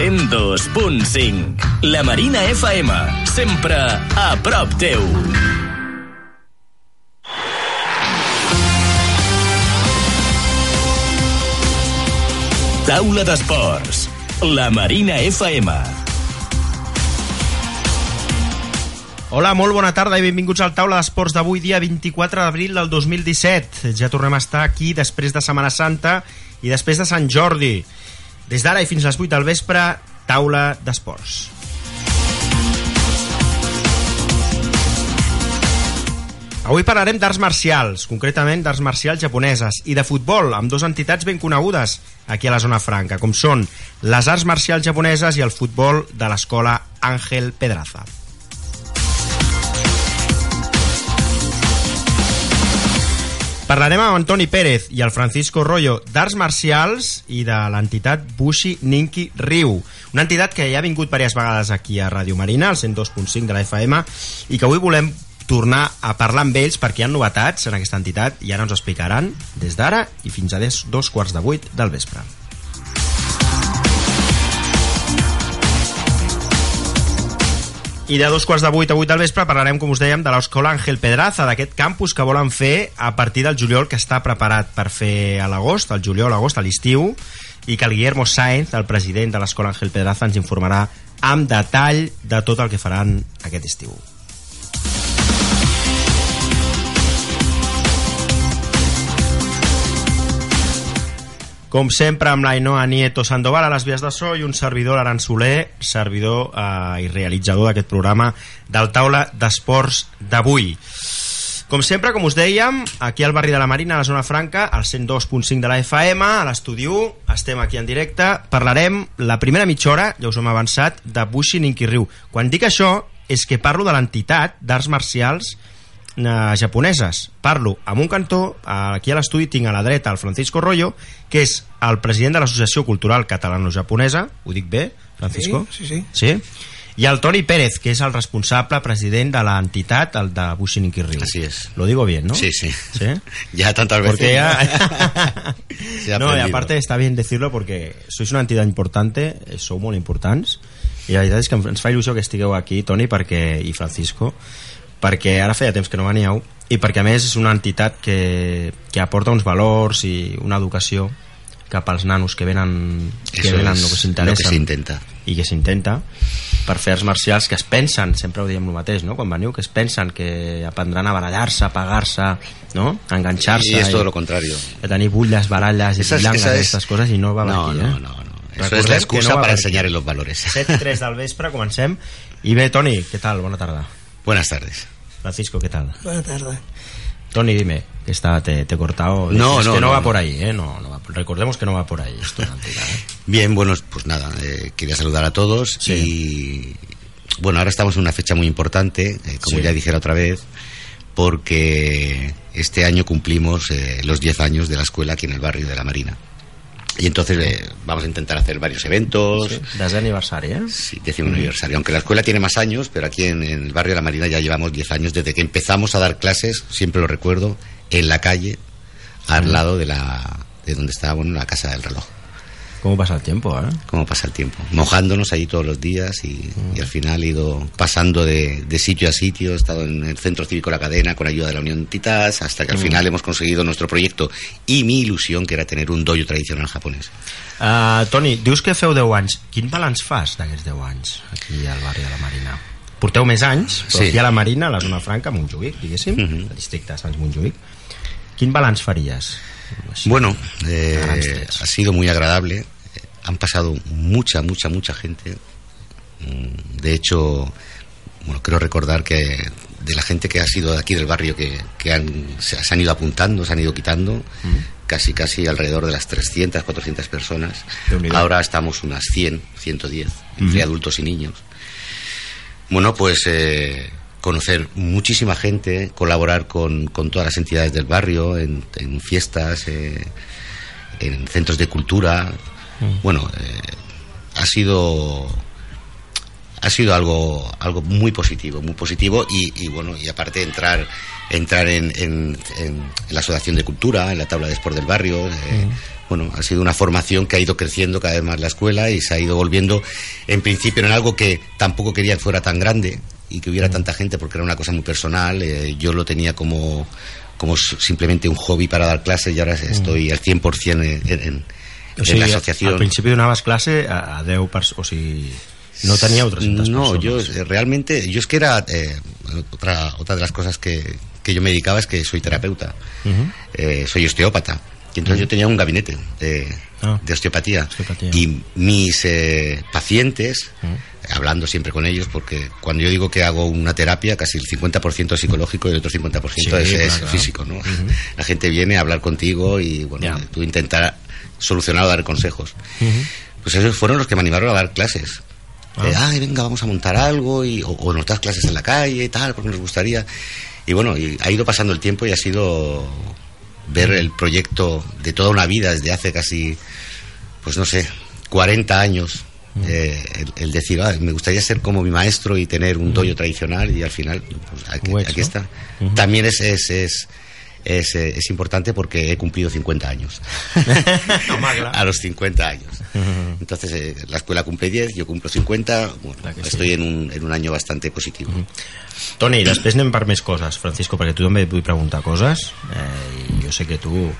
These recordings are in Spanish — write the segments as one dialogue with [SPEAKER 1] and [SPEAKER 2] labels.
[SPEAKER 1] 102.5 La Marina FM, sempre a prop teu. Taula d'Esports, La Marina FM.
[SPEAKER 2] Hola, molt bona tarda i benvinguts al Taula d'Esports d'avui, dia 24 d'abril del 2017. Ja tornem a estar aquí després de Setmana Santa i després de Sant Jordi. Des d'ara i fins a les 8 del vespre, Taula d'Esports. Avui parlarem d'arts marcials, concretament d'arts marcials japoneses, i de futbol, amb dues entitats ben conegudes aquí a la zona franca, com són les arts marcials japoneses i el futbol de l'escola Àngel Pedraza. Parlarem amb Antoni Pérez i el Francisco Rollo d'arts marcials i de l'entitat Bushi Ninki Ryu, una entitat que ja ha vingut diverses vegades aquí a Ràdio Marina, al 102.5 de la FM, i que avui volem tornar a parlar amb ells perquè hi ha novetats en aquesta entitat i ara ens explicaran des d'ara i fins a dos quarts de vuit del vespre. I de dos quarts de vuit a vuit del vespre parlarem, com us dèiem, de l'Escola Ángel Pedraza, d'aquest campus que volen fer a partir del juliol, que està preparat per fer a l'agost, al juliol, agost, a l'estiu, i que el Guillermo Sainz, el president de l'Escola Ángel Pedraza, ens informarà amb detall de tot el que faran aquest estiu. Com sempre, amb l'Ainoa Nieto Sandoval a les vies de so i un servidor, l'Aran Soler, servidor eh, i realitzador d'aquest programa del taula d'esports d'avui. Com sempre, com us dèiem, aquí al barri de la Marina, a la zona franca, al 102.5 de la FM, a l'estudi 1, estem aquí en directe, parlarem la primera mitja hora, ja us hem avançat, de Bushi Ninkiryu. Quan dic això, és que parlo de l'entitat d'arts marcials eh, japoneses. Parlo amb un cantó, aquí a l'estudi tinc a la dreta el Francisco Rollo, que és el president de l'Associació Cultural Catalano-Japonesa, ho dic bé, Francisco?
[SPEAKER 3] Sí, sí, sí.
[SPEAKER 2] Sí? I el Toni Pérez, que és el responsable president de l'entitat, el de Bushiniki Ryu.
[SPEAKER 4] Así es.
[SPEAKER 2] Lo digo bien, ¿no?
[SPEAKER 4] Sí, sí.
[SPEAKER 2] ¿Sí?
[SPEAKER 4] Ya tantas veces.
[SPEAKER 2] Porque ya...
[SPEAKER 4] Se ha
[SPEAKER 2] no, y aparte está bien decirlo porque sois una entidad importante, eh, sou molt importants, i la veritat és que ens fa il·lusió que estigueu aquí, Toni, perquè, i Francisco, perquè ara feia temps que no veníeu, i perquè a més és una entitat que, que aporta uns valors i una educació cap als nanos que venen, que
[SPEAKER 4] Eso
[SPEAKER 2] venen o que
[SPEAKER 4] intenta.
[SPEAKER 2] i que s'intenta per fer arts marcials que es pensen, sempre ho diem el mateix, no? quan veniu, que es pensen que aprendran a barallar-se, a pagar-se, no? a enganxar-se.
[SPEAKER 4] Y es todo lo contrario.
[SPEAKER 2] A tenir bulles, baralles i
[SPEAKER 4] Esa es-
[SPEAKER 2] aquestes coses, i no va
[SPEAKER 4] No,
[SPEAKER 2] aquí,
[SPEAKER 4] no,
[SPEAKER 2] eh?
[SPEAKER 4] no, no. Eso
[SPEAKER 2] Recordem
[SPEAKER 4] es la excusa
[SPEAKER 2] no
[SPEAKER 4] para
[SPEAKER 2] per aquí.
[SPEAKER 4] enseñar los valores.
[SPEAKER 2] 7 3 del vespre, comencem. I bé, Toni, què tal? Bona tarda.
[SPEAKER 4] Buenas tardes.
[SPEAKER 2] Francisco, ¿qué tal?
[SPEAKER 3] Buena tarde.
[SPEAKER 2] Tony, dime, que está, te, te he cortado.
[SPEAKER 4] No,
[SPEAKER 2] Es
[SPEAKER 4] no,
[SPEAKER 2] que no,
[SPEAKER 4] no,
[SPEAKER 2] va
[SPEAKER 4] no.
[SPEAKER 2] por ahí, ¿eh? No, no va por- recordemos que no va por ahí. Esto, ¿eh?
[SPEAKER 4] Bien, bueno, pues nada, eh, quería saludar a todos
[SPEAKER 2] Sí.
[SPEAKER 4] y bueno, ahora estamos en una fecha muy importante, eh, como
[SPEAKER 2] Sí.
[SPEAKER 4] ya dijera otra vez, porque este año cumplimos eh, los 10 años de la escuela aquí en el barrio de la Marina. Y entonces eh, vamos a intentar hacer varios eventos.
[SPEAKER 2] Sí. Desde aniversari, ¿eh?
[SPEAKER 4] Sí, décimo aniversario. Aunque la escuela tiene más años, pero aquí en, en el barrio de la Marina ya llevamos 10 años desde que empezamos a dar clases, siempre lo recuerdo, en la calle, al lado de la de donde estaba bueno, la casa del reloj.
[SPEAKER 2] ¿Cómo pasa el tiempo, eh?
[SPEAKER 4] Cómo pasa el tiempo. Mojándonos allí todos los días y, y al final he ido pasando de, de sitio a sitio. He estado en el Centro Cívico La Cadena con ayuda de la Unión Titas hasta que al final hemos conseguido nuestro proyecto y mi ilusión que era tener un dojo tradicional japonés.
[SPEAKER 2] Uh, Toni, dius que feu 10 anys. Quin balanç fas d'aquests 10 anys aquí al barri de la Marina? Porteu més anys, però
[SPEAKER 4] Sí.
[SPEAKER 2] aquí a la Marina, a la zona franca, a Montjuïc, diguéssim,
[SPEAKER 4] Mhm.
[SPEAKER 2] el districte de Sants Montjuïc. Quin balanç faries?
[SPEAKER 4] Bueno,
[SPEAKER 2] a
[SPEAKER 4] eh, ha sido muy agradable. Han pasado mucha, mucha, mucha gente. Mm, De hecho, bueno, creo recordar que de la gente que ha sido de aquí del barrio que, que han, se, se han ido apuntando, se han ido quitando, casi casi alrededor de las 300, 400 personas. Ahora estamos unas 100, 110, entre adultos y niños. Bueno, pues eh, conocer muchísima gente, colaborar con, con todas las entidades del barrio, en, en fiestas, eh, en centros de cultura. Bueno, eh, ha sido ha sido algo algo muy positivo, muy positivo y, y bueno, y aparte entrar entrar en, en- en la asociación de cultura, en la tabla de sport del barrio. eh, Bueno, ha sido una formación que ha ido creciendo cada vez más la escuela y se ha ido volviendo, en principio, en algo que tampoco quería que fuera tan grande y que hubiera tanta gente porque era una cosa muy personal. eh, yo lo tenía como, como simplemente un hobby para dar clases y ahora estoy al 100% en, en, en,
[SPEAKER 2] O
[SPEAKER 4] en la asociación.
[SPEAKER 2] al principi donaves classe a, a 10 persones, o sigui, no teníeu 300
[SPEAKER 4] No,
[SPEAKER 2] persones.
[SPEAKER 4] yo eh, realmente, yo es que era eh, otra, otra de las cosas que, que yo me dedicaba es que soy terapeuta, Eh, soy osteópata. Y entonces yo tenía un gabinete de,
[SPEAKER 2] Ah.
[SPEAKER 4] de osteopatía.
[SPEAKER 2] Osteopatía.
[SPEAKER 4] Y mis eh, pacientes, hablando siempre con ellos, porque cuando yo digo que hago una terapia, casi el 50% es psicológico y el otro 50%
[SPEAKER 2] Sí,
[SPEAKER 4] es, es
[SPEAKER 2] claro.
[SPEAKER 4] físico. ¿no? La gente viene a hablar contigo y bueno,
[SPEAKER 2] Ya.
[SPEAKER 4] tú intentar solucionar o dar consejos. Pues esos fueron los que me animaron a dar clases.
[SPEAKER 2] Ah.
[SPEAKER 4] Eh, Ay, venga, vamos a montar algo y, o, o nos das clases en la calle y tal, porque nos gustaría. Y bueno, y ha ido pasando el tiempo y ha sido ver el proyecto de toda una vida desde hace casi, pues no sé, 40 años. Eh, el, el decir, "Ah, me gustaría ser como mi maestro y tener un doyo tradicional y al final, pues aquí, aquí está. También es, es, es, es, eh, es importante porque he cumplido 50 años. A los 50 años. Entonces, eh, la escuela cumple 10, yo cumplo 50. Bueno,
[SPEAKER 2] que sí.
[SPEAKER 4] estoy en, un, en un año bastante positivo.
[SPEAKER 2] Toni, després anem per més coses, Francisco, perquè tu també et vull preguntar coses. Eh, jo sé que tu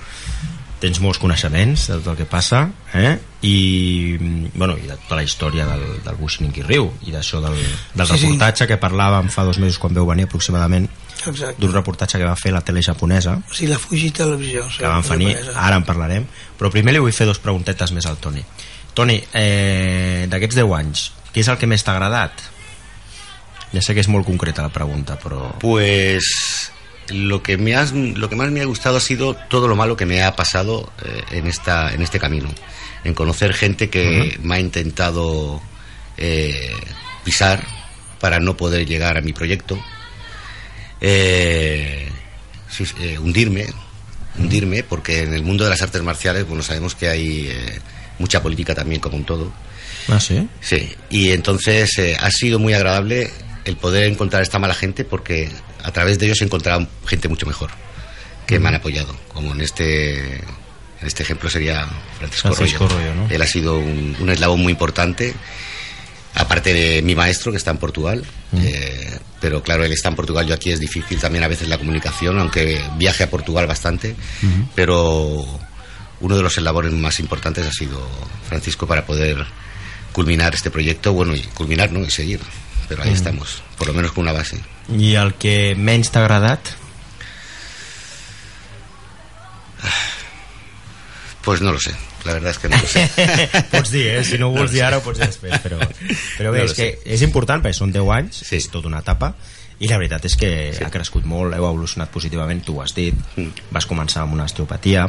[SPEAKER 2] tens molts coneixements de tot el que passa, eh? I, bueno, i de tota la història del, del Buixiniqui Riu i d'això del, del
[SPEAKER 3] Sí, sí.
[SPEAKER 2] reportatge que parlàvem fa dos mesos quan veu venir aproximadament d'un reportatge que va fer la tele japonesa
[SPEAKER 3] O sigui, la Fuji Televisió.
[SPEAKER 2] que van venir, ara en parlarem però primer li vull fer dos preguntetes més al Toni Toni, eh, d'aquests 10 anys què és el que més t'ha agradat? ja sé que és molt concreta la pregunta però
[SPEAKER 4] Pues lo que, me has, lo que más me ha gustado ha sido todo lo malo que me ha pasado eh, en, esta, en este camino. En conocer gente que me ha intentado eh, pisar para no poder llegar a mi proyecto. Eh, eh, hundirme, hundirme, porque en el mundo de las artes marciales, bueno, sabemos que hay mucha política también, como en todo.
[SPEAKER 2] ah, sí?
[SPEAKER 4] Sí, y entonces ha sido muy agradable el poder encontrar esta mala gente porque a través de ellos he encontrado gente mucho mejor que me han apoyado, como en este en este ejemplo sería Francisco,
[SPEAKER 2] Francisco
[SPEAKER 4] Rollo.
[SPEAKER 2] Rollo, ¿no?
[SPEAKER 4] Él ha sido un, un eslabón muy importante, aparte de mi maestro que está en Portugal, eh, pero claro, él está en Portugal, yo aquí es difícil también a veces la comunicación, aunque viaje a Portugal bastante, pero uno de los eslabones más importantes ha sido Francisco para poder culminar este proyecto, bueno, y culminar, ¿no? Y seguir. Pero ahí estamos, por lo menos con una base.
[SPEAKER 2] I el que menys t'ha agradat?
[SPEAKER 4] Pues no lo sé, la verdad es que no lo sé.
[SPEAKER 2] pots dir, eh? Si no ho vols dir ara ho pots dir després, però, però bé,
[SPEAKER 4] No
[SPEAKER 2] és que és important perquè són 10 anys,
[SPEAKER 4] Sí.
[SPEAKER 2] és tota una etapa, i la veritat és que ha crescut molt, heu evolucionat positivament, tu ho has dit,
[SPEAKER 4] Mm.
[SPEAKER 2] vas començar amb una osteopatia,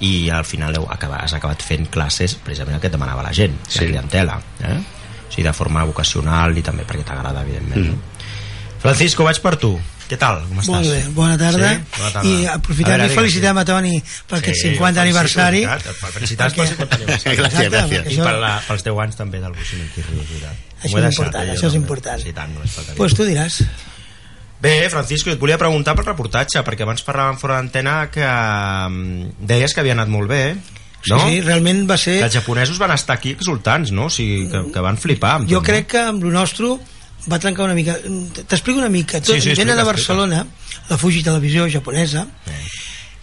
[SPEAKER 2] i al final heu acabat, has acabat fent classes precisament el que et demanava la gent, la
[SPEAKER 4] Sí.
[SPEAKER 2] clientela, eh? o sigui, de forma vocacional i també perquè t'agrada, evidentment.
[SPEAKER 4] Mm.
[SPEAKER 2] no? Francisco, vaig per tu. Què tal? Com estàs?
[SPEAKER 3] Molt bé, bona tarda.
[SPEAKER 2] Sí? Bona tarda.
[SPEAKER 3] I aprofitem
[SPEAKER 2] A veure,
[SPEAKER 3] i felicitem a Toni per aquest 50 aniversari.
[SPEAKER 2] Felicitats pel 50 aniversari.
[SPEAKER 4] Gràcies, gràcies.
[SPEAKER 2] I per la, pels 10 anys també del Buixinic i Riu, és veritat.
[SPEAKER 3] Això és important,
[SPEAKER 2] eh,
[SPEAKER 3] això és important.
[SPEAKER 2] Sí, tant, no és faltaria.
[SPEAKER 3] Pues tu diràs.
[SPEAKER 2] Bé, Francisco, et volia preguntar pel reportatge, perquè abans parlàvem fora d'antena que mm, deies que havia anat molt bé, no?
[SPEAKER 3] Sí, sí, realment va ser...
[SPEAKER 2] Que els japonesos van estar aquí exultants, no? O sigui, que, que van flipar.
[SPEAKER 3] Jo
[SPEAKER 2] tot,
[SPEAKER 3] crec que amb lo nostre va trencar una mica... T'explico una mica. Tot,
[SPEAKER 2] Sí, sí, explica,
[SPEAKER 3] venen a
[SPEAKER 2] explica.
[SPEAKER 3] Barcelona, la Fuji Televisió japonesa,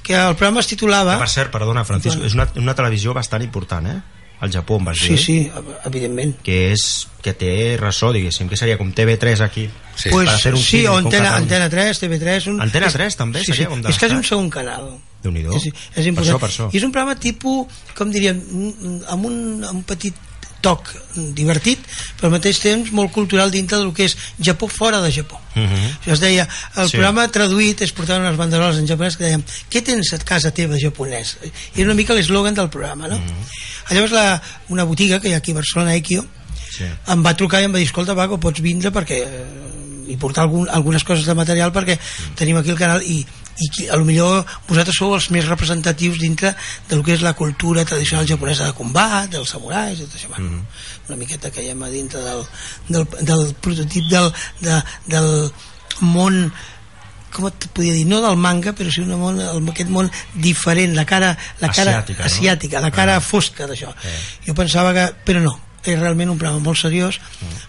[SPEAKER 3] que el programa es titulava...
[SPEAKER 2] Que, per cert, perdona, Francisco,
[SPEAKER 3] Bueno.
[SPEAKER 2] és una, una televisió bastant important, eh? Al Japó, em vas
[SPEAKER 3] Sí,
[SPEAKER 2] dir.
[SPEAKER 3] sí, evidentment.
[SPEAKER 2] Que, és, que té ressò, diguéssim, que seria com TV3 aquí.
[SPEAKER 4] Sí.
[SPEAKER 3] pues,
[SPEAKER 2] per hacer un
[SPEAKER 3] sí, o Antena. Antena 3, TV3... Un,
[SPEAKER 2] Antena
[SPEAKER 3] és-
[SPEAKER 2] 3 també
[SPEAKER 3] sí,
[SPEAKER 2] seria
[SPEAKER 3] sí,
[SPEAKER 2] com de
[SPEAKER 3] És quasi un segon canal.
[SPEAKER 2] Déu-n'hi-do.
[SPEAKER 3] És, és important.
[SPEAKER 2] Per això, per això.
[SPEAKER 3] I és un programa tipus, com diríem, mm, amb un, amb un petit toc divertit, però al mateix temps molt cultural dintre del que és Japó fora de Japó. Uh -huh. Això es deia, el
[SPEAKER 2] Sí.
[SPEAKER 3] programa traduït es portaven unes banderoles en japonès que deien què tens a casa teva japonès? I era una mica l'eslògan del programa, no? Uh -huh. Llavors la, una botiga que hi ha aquí a Barcelona, Ekio,
[SPEAKER 2] Sí.
[SPEAKER 3] em va trucar i em va dir, escolta Paco, pots vindre perquè eh, i portar algun, algunes coses de material perquè tenim aquí el canal i, i qui- a lo millor vosaltres sou els més representatius dintre del que és la cultura tradicional japonesa de combat, dels samurais i tot això, bueno, una miqueta que hi a dintre del, del, del prototip del, de, del món com et podia dir, no del manga però sí un món, aquest món diferent la cara, la cara
[SPEAKER 2] Asiàtica, no?
[SPEAKER 3] asiàtica la cara
[SPEAKER 2] Ah.
[SPEAKER 3] fosca d'això. Jo pensava que, però no és realment un programa molt seriós.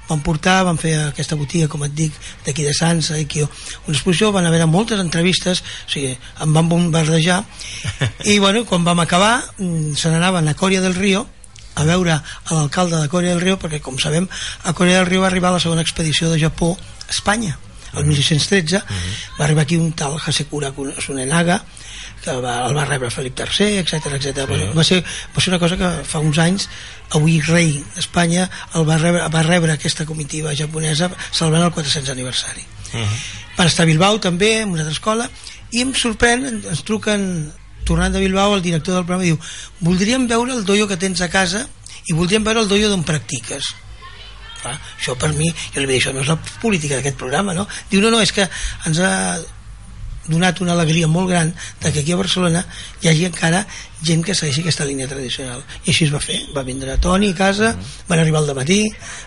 [SPEAKER 3] Van portar, van fer aquesta botiga com et dic d'aquí de Sants, aquí una exposició van haver moltes entrevistes o sigui, em van bombardejar. I bueno, quan vam acabar mm, se n'anaven a Còria del Río a veure a l'alcalde de Corea del Rio perquè com sabem a Corea del Rio va arribar la segona expedició de Japó a Espanya el 1613 va arribar aquí un tal Hasekura Sunenaga el va rebre Felip III, etc etc. Sí. Va, ser, va ser una cosa que fa uns anys avui rei d'Espanya el va rebre, va rebre aquesta comitiva japonesa celebrant el 400 aniversari van estar a Bilbao també en una altra escola i em sorprèn, ens truquen tornant de Bilbao el director del programa diu voldríem veure el doio que tens a casa i voldríem veure el doio d'on practiques Clar, això per mi, jo li vaig dir, això no és la política d'aquest programa, no? Diu, no, no, és que ens ha donat una alegria molt gran de que aquí a Barcelona hi hagi encara gent que segueixi aquesta línia tradicional. I així es va fer, va vindre Toni a casa van arribar al matí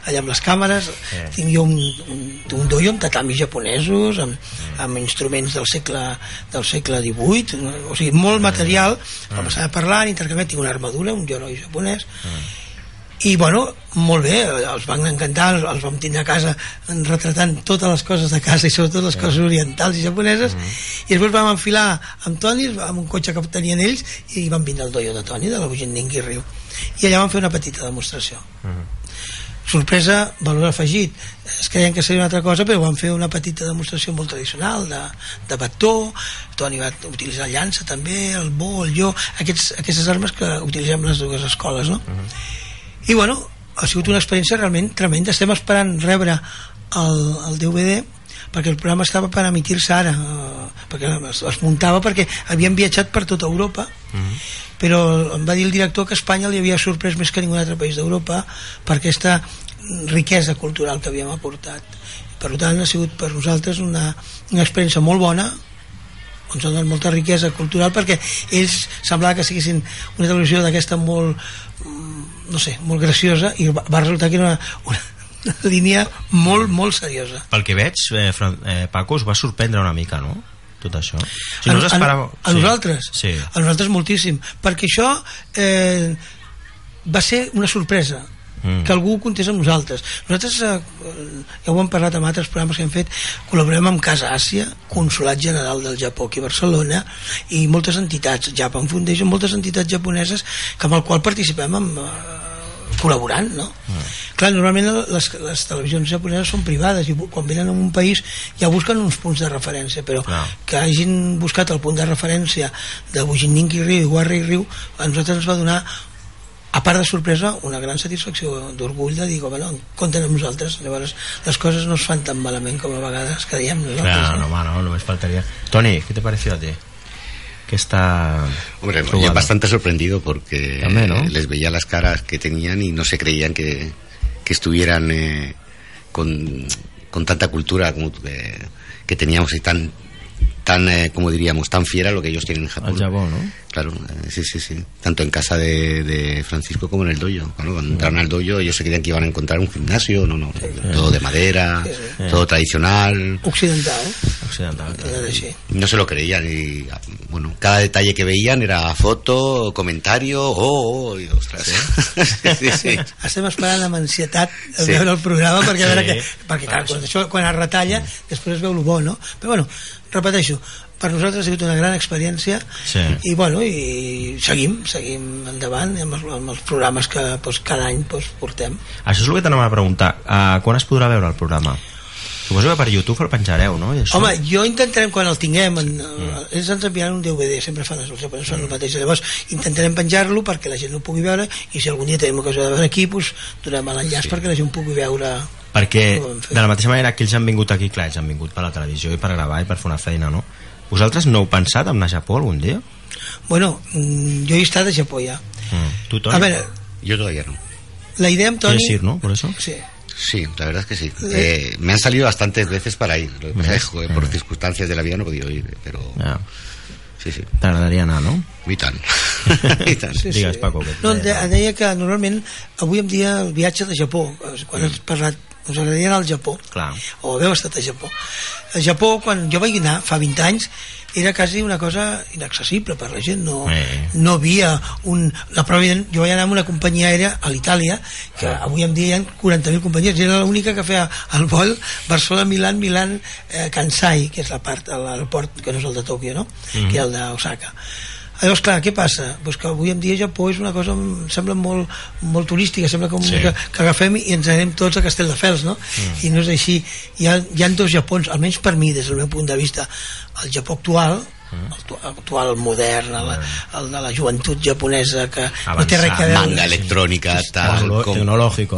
[SPEAKER 3] allà amb les càmeres. Tinc jo un, un, un doio amb tatamis japonesos amb, amb instruments del segle del segle XVIII o sigui, molt material. Vam estar parlant, intercanviant, tinc una armadura un yoroi japonès i bueno, molt bé, els van encantar els, els vam tindre a casa retratant totes les coses de casa i sobretot les coses orientals i japoneses. I després vam enfilar amb Toni amb un cotxe que tenien ells i van vindre al doio de Toni de la Bujendingui Riu i allà van fer una petita demostració. Sorpresa, valor afegit. Es creien que seria una altra cosa però van fer una petita demostració molt tradicional de, de bató, Toni va utilitzar llança també, el bo, el jo aquests, aquestes armes que utilitzem les dues escoles no? I bueno, ha sigut una experiència realment tremenda. Estem esperant rebre el, el DVD perquè el programa estava per emitir-se ara eh, perquè es, es muntava perquè havien viatjat per tota Europa però em va dir el director que Espanya li havia sorprès més que ningun altre país d'Europa per aquesta riquesa cultural que havíem aportat. Per tant ha sigut per nosaltres una, una experiència molt bona ens ha donat molta riquesa cultural perquè ells semblava que siguessin una televisió d'aquesta molt mm, no sé, molt graciosa i va, va resultar que era una, una, una línia molt, molt seriosa
[SPEAKER 2] Pel que veig, eh, Fran, eh, Paco, us va sorprendre una mica, no? Tot això. Si
[SPEAKER 3] a,
[SPEAKER 2] no us esperava...
[SPEAKER 3] a, a nosaltres
[SPEAKER 2] Sí.
[SPEAKER 3] a nosaltres moltíssim perquè això eh, va ser una sorpresa
[SPEAKER 2] Mm.
[SPEAKER 3] que algú comptés amb nosaltres nosaltres eh, ja ho hem parlat amb altres programes que hem fet col·laborem amb Casa Àsia Consolat General del Japó aquí a Barcelona i moltes entitats Japan Foundation, moltes entitats japoneses que amb el qual participem amb, eh, col·laborant no? clar, normalment les, les televisions japoneses són privades i quan venen a un país ja busquen uns punts de referència però
[SPEAKER 2] Clar.
[SPEAKER 3] que hagin buscat el punt de referència de Bujinninki Riu i Warri Riu a nosaltres ens va donar a part de sorpresa, una gran satisfacció d'orgull de dir, bueno, compten amb nosaltres llavors les coses no es fan tan malament com a vegades creiem nosaltres
[SPEAKER 2] Claro,
[SPEAKER 3] no?
[SPEAKER 2] no, no me faltaría. Tony, ¿qué te pareció a ti? Que está...
[SPEAKER 4] Hombre, yo bastante sorprendido porque
[SPEAKER 2] También, ¿no?
[SPEAKER 4] les veía las caras que tenían y no se creían que, que estuvieran eh, con, con tanta cultura como que teníamos y tan, tan eh, como diríamos, tan fiera lo que ellos tienen en Japón.
[SPEAKER 2] Al Japón, ¿no?
[SPEAKER 4] Claro, eh, sí, sí, sí. Tanto en casa de, de Francisco como en el dojo. Claro, cuando entraron al dojo ellos se creían que iban a encontrar un gimnasio, no, no. Todo de madera, todo tradicional.
[SPEAKER 3] occidental
[SPEAKER 2] Occidental.
[SPEAKER 3] així
[SPEAKER 4] No se lo creían y, bueno, cada detalle que veían era foto, comentario, oh, oh y ostras. sí, sí.
[SPEAKER 3] amb ansietat a
[SPEAKER 4] Sí.
[SPEAKER 3] veure el programa perquè, a veure que, perquè clar, quan, això, quan es retalla després es veu el bo no? però bueno, repeteixo per nosaltres ha sigut una gran experiència
[SPEAKER 2] Sí.
[SPEAKER 3] i bueno, i seguim seguim endavant amb els, amb els programes que doncs, cada any doncs, portem
[SPEAKER 2] Això és el que t'anava a preguntar. Uh, quan es podrà veure el programa? Suposo que per YouTube el penjareu, no? I això?
[SPEAKER 3] Home, jo intentarem, quan el tinguem, en, mm. ells ens enviaran un DVD, sempre fan els japonesos fan el mateix. Llavors, intentarem penjar-lo perquè la gent no pugui veure i si algun dia tenim ocasió de veure aquí, doncs, donem l'enllaç sí. perquè la gent pugui veure
[SPEAKER 2] perquè de la mateixa manera que ells han vingut aquí, clar, ells han vingut per la televisió i per gravar i per fer una feina, no? Vosaltres no heu pensat en anar a Japó algun dia?
[SPEAKER 3] Bueno, mm, jo he estat a Japó ja.
[SPEAKER 2] Mm. Tu, Toni?
[SPEAKER 3] A veure,
[SPEAKER 4] Yo todavía no.
[SPEAKER 3] la idea amb Toni...
[SPEAKER 2] ¿Quieres ir, no? Por eso.
[SPEAKER 3] Sí.
[SPEAKER 4] Sí, la verdad es que sí. Eh, me han salido bastantes veces para ir. Lo que pasa es que, joder, por circunstancias de la vida no he podido ir, pero sí, sí.
[SPEAKER 2] T'agradaria anar, no?
[SPEAKER 4] I tant. I tant.
[SPEAKER 3] Sí,
[SPEAKER 2] Digues,
[SPEAKER 3] sí.
[SPEAKER 2] Paco, que
[SPEAKER 3] No,
[SPEAKER 2] deia.
[SPEAKER 3] de, deia que normalment avui en dia el viatge de Japó, quan has parlat, us agradaria anar al Japó,
[SPEAKER 2] Clar.
[SPEAKER 3] o haveu estat a Japó. A Japó, quan jo vaig anar fa 20 anys, era quasi una cosa inaccessible per la gent, no,
[SPEAKER 2] Eh.
[SPEAKER 3] no havia un... La prova, jo vaig anar amb una companyia aèria a l'Itàlia, que avui en dia hi ha 40.000 companyies, era l'única que feia el vol Barcelona-Milan, Milan, eh, Kansai, que és la part, l'aeroport que no és el de Tòquio, no? que és el d'Osaka. Llavors, clar, què passa? Pues que avui en dia Japó és una cosa, em sembla molt, molt turística, sembla com
[SPEAKER 2] Sí.
[SPEAKER 3] que, que agafem i ens anem tots a Castelldefels, no? Mm. I no és així. Hi ha, hi ha dos Japons, almenys per mi, des del meu punt de vista. El Japó actual, actual, modern, el, el de la joventut japonesa que no té res a veure
[SPEAKER 4] Manga electrónica, tal. Com-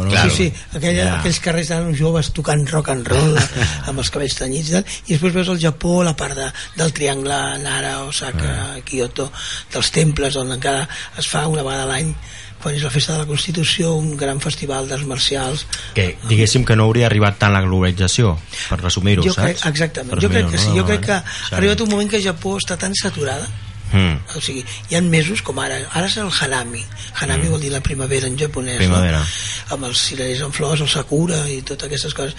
[SPEAKER 2] no?
[SPEAKER 4] Claro.
[SPEAKER 3] Sí, sí, aquella,
[SPEAKER 2] Ja.
[SPEAKER 3] aquells carrers uns joves tocant rock and roll amb els cabells tenyits i tal, i després veus el Japó, la part de, del triangle Nara, Osaka, Kyoto, dels temples on encara es fa una vegada a l'any quan és la festa de la Constitució, un gran festival d'arts marcials.
[SPEAKER 2] Que diguéssim que no hauria arribat tant la globalització, per resumir-ho, saps?
[SPEAKER 3] crec, exactament,
[SPEAKER 2] Per
[SPEAKER 3] jo crec que
[SPEAKER 2] resumir-ho,
[SPEAKER 3] sí,
[SPEAKER 2] no?
[SPEAKER 3] jo crec que ha arribat un moment que Japó està tan saturada
[SPEAKER 2] Mm.
[SPEAKER 3] o sigui, hi ha mesos com ara ara és el Hanami Hanami vol dir la primavera en japonès
[SPEAKER 2] Primavera.
[SPEAKER 3] no? amb els cirerers en flors, el Sakura i totes aquestes coses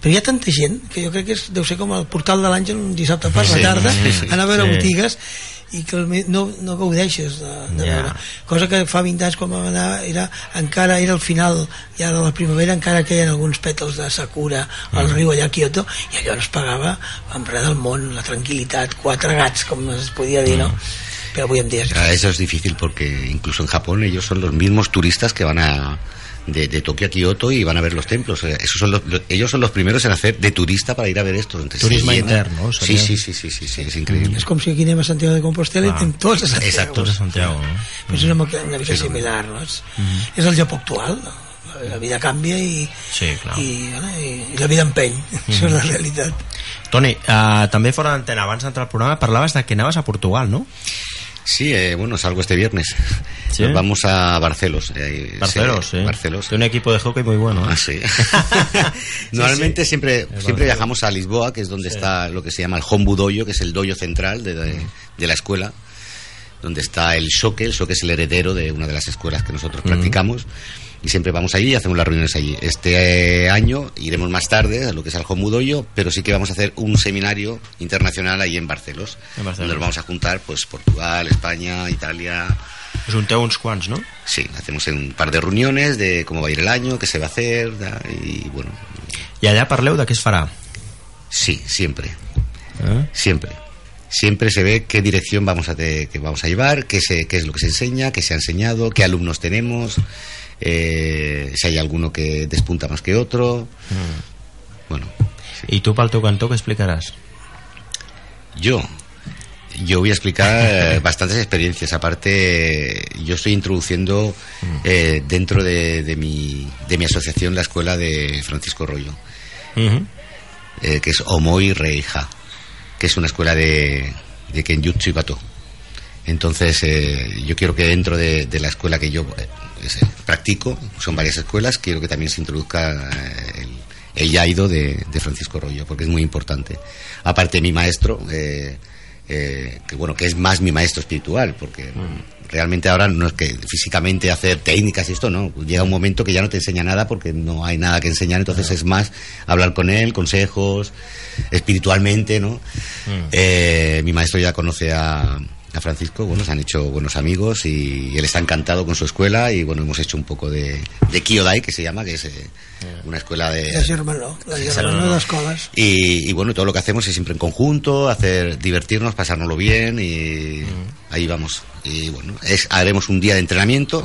[SPEAKER 3] però hi ha tanta gent que jo crec que és, deu ser com el portal de l'Àngel un dissabte per la
[SPEAKER 4] Sí,
[SPEAKER 3] tarda
[SPEAKER 4] sí, sí.
[SPEAKER 3] anar a veure
[SPEAKER 2] Sí.
[SPEAKER 3] botigues i que no, no gaudeixes de, de veure cosa que fa 20 anys quan vam anar era, encara era el final ja de la primavera encara queien alguns pètals de Sakura al
[SPEAKER 2] Mm.
[SPEAKER 3] riu allà a Kyoto i allò no es pagava amb res del món la tranquil·litat, quatre gats com es podia dir, no?
[SPEAKER 2] Mm.
[SPEAKER 3] però avui en dia és
[SPEAKER 4] Ah, Eso es difícil porque incluso en Japón ellos son los mismos turistas que van a de, de Tokio a Kioto y van a ver los templos. Eh, Esos son los, lo- ellos son los primeros en hacer de turista para ir a ver esto. Entonces,
[SPEAKER 2] Turisme interno,
[SPEAKER 4] Sí,
[SPEAKER 2] sería.
[SPEAKER 4] sí, sí, sí, sí, sí, es increíble.
[SPEAKER 3] és com si aquí anem a Santiago de Compostela i
[SPEAKER 2] Ah.
[SPEAKER 3] anem tots a Santiago
[SPEAKER 4] Exacto.
[SPEAKER 2] Tots a Santiago, no?
[SPEAKER 3] Però és una, una mica
[SPEAKER 4] Sí,
[SPEAKER 3] similar no? és, és el Japó actual no? la vida canvia i,
[SPEAKER 2] Sí, clar.
[SPEAKER 3] i, bueno, i, i la vida empeny això és la realitat
[SPEAKER 2] Toni, uh, també fora d'antena, abans d'entrar al programa, parlaves de que anaves a Portugal, no?
[SPEAKER 4] Sí, eh, bueno, salgo este viernes.
[SPEAKER 2] ¿Sí?
[SPEAKER 4] Nos vamos a Barcelos. eh,
[SPEAKER 2] Barcelos, sí.
[SPEAKER 4] Barcelos.
[SPEAKER 2] Tiene un equipo de hockey muy bueno. ¿eh?
[SPEAKER 4] Ah, sí. Normalmente siempre, siempre viajamos a Lisboa, que es donde está lo que se llama el Hombu Doyo, que es el doyo central de, de- de la escuela, donde está el Shoque, el Shoque es el heredero de una de las escuelas que nosotros practicamos. Y siempre vamos allí y hacemos las reuniones allí. Este eh, año iremos más tarde a lo que es el Hombu Doyo, pero sí que vamos a hacer un seminario internacional ahí en Barcelos,
[SPEAKER 2] En Barcelos.
[SPEAKER 4] donde nos vamos a juntar pues Portugal, España, Italia,
[SPEAKER 2] Us junteu uns quants, no?
[SPEAKER 4] Sí, hacemos un par de reuniones de cómo va a ir el año, qué se va a hacer, y bueno,
[SPEAKER 2] I allà parleu de què es farà.
[SPEAKER 4] sí, siempre,
[SPEAKER 2] Eh?
[SPEAKER 4] siempre. Siempre se ve qué dirección vamos a, te- que vamos a llevar, qué, se, qué es lo que se enseña, qué se ha enseñado, qué alumnos tenemos, eh, si hay alguno que despunta más que otro. Bueno,
[SPEAKER 2] I tu pel teu cantó què explicaràs?
[SPEAKER 4] yo, yo voy a explicar eh, bastantes experiencias. Aparte, yo estoy introduciendo eh, dentro de, de mi, de mi asociación la escuela de Francisco Rollo. Eh, que es Omoi Reija, que es una escuela de, de Kenjutsu y Bato. Entonces, eh, yo quiero que dentro de, de la escuela que yo practico, son varias escuelas, quiero que también se introduzca eh, el, el Yaido de, de Francisco Rollo, porque es muy importante. Aparte, mi maestro, eh, eh, que bueno, que es más mi maestro espiritual, porque realmente ahora no es que físicamente hacer técnicas y esto, no. Llega un momento que ya no te enseña nada porque no hay nada que enseñar, entonces es más hablar con él, consejos, espiritualmente, ¿no? Eh, mi maestro ya conoce a, a Francisco, bueno, se han hecho buenos amigos y él está encantado con su escuela y bueno, hemos hecho un poco de, de Kyodai, que se llama, que es eh, una escuela de...
[SPEAKER 3] la germanor la germanor d'escoles
[SPEAKER 4] Y, y bueno, todo lo que hacemos es siempre en conjunto, hacer divertirnos, pasárnoslo bien y ahí vamos. Y bueno, es, haremos un día de entrenamiento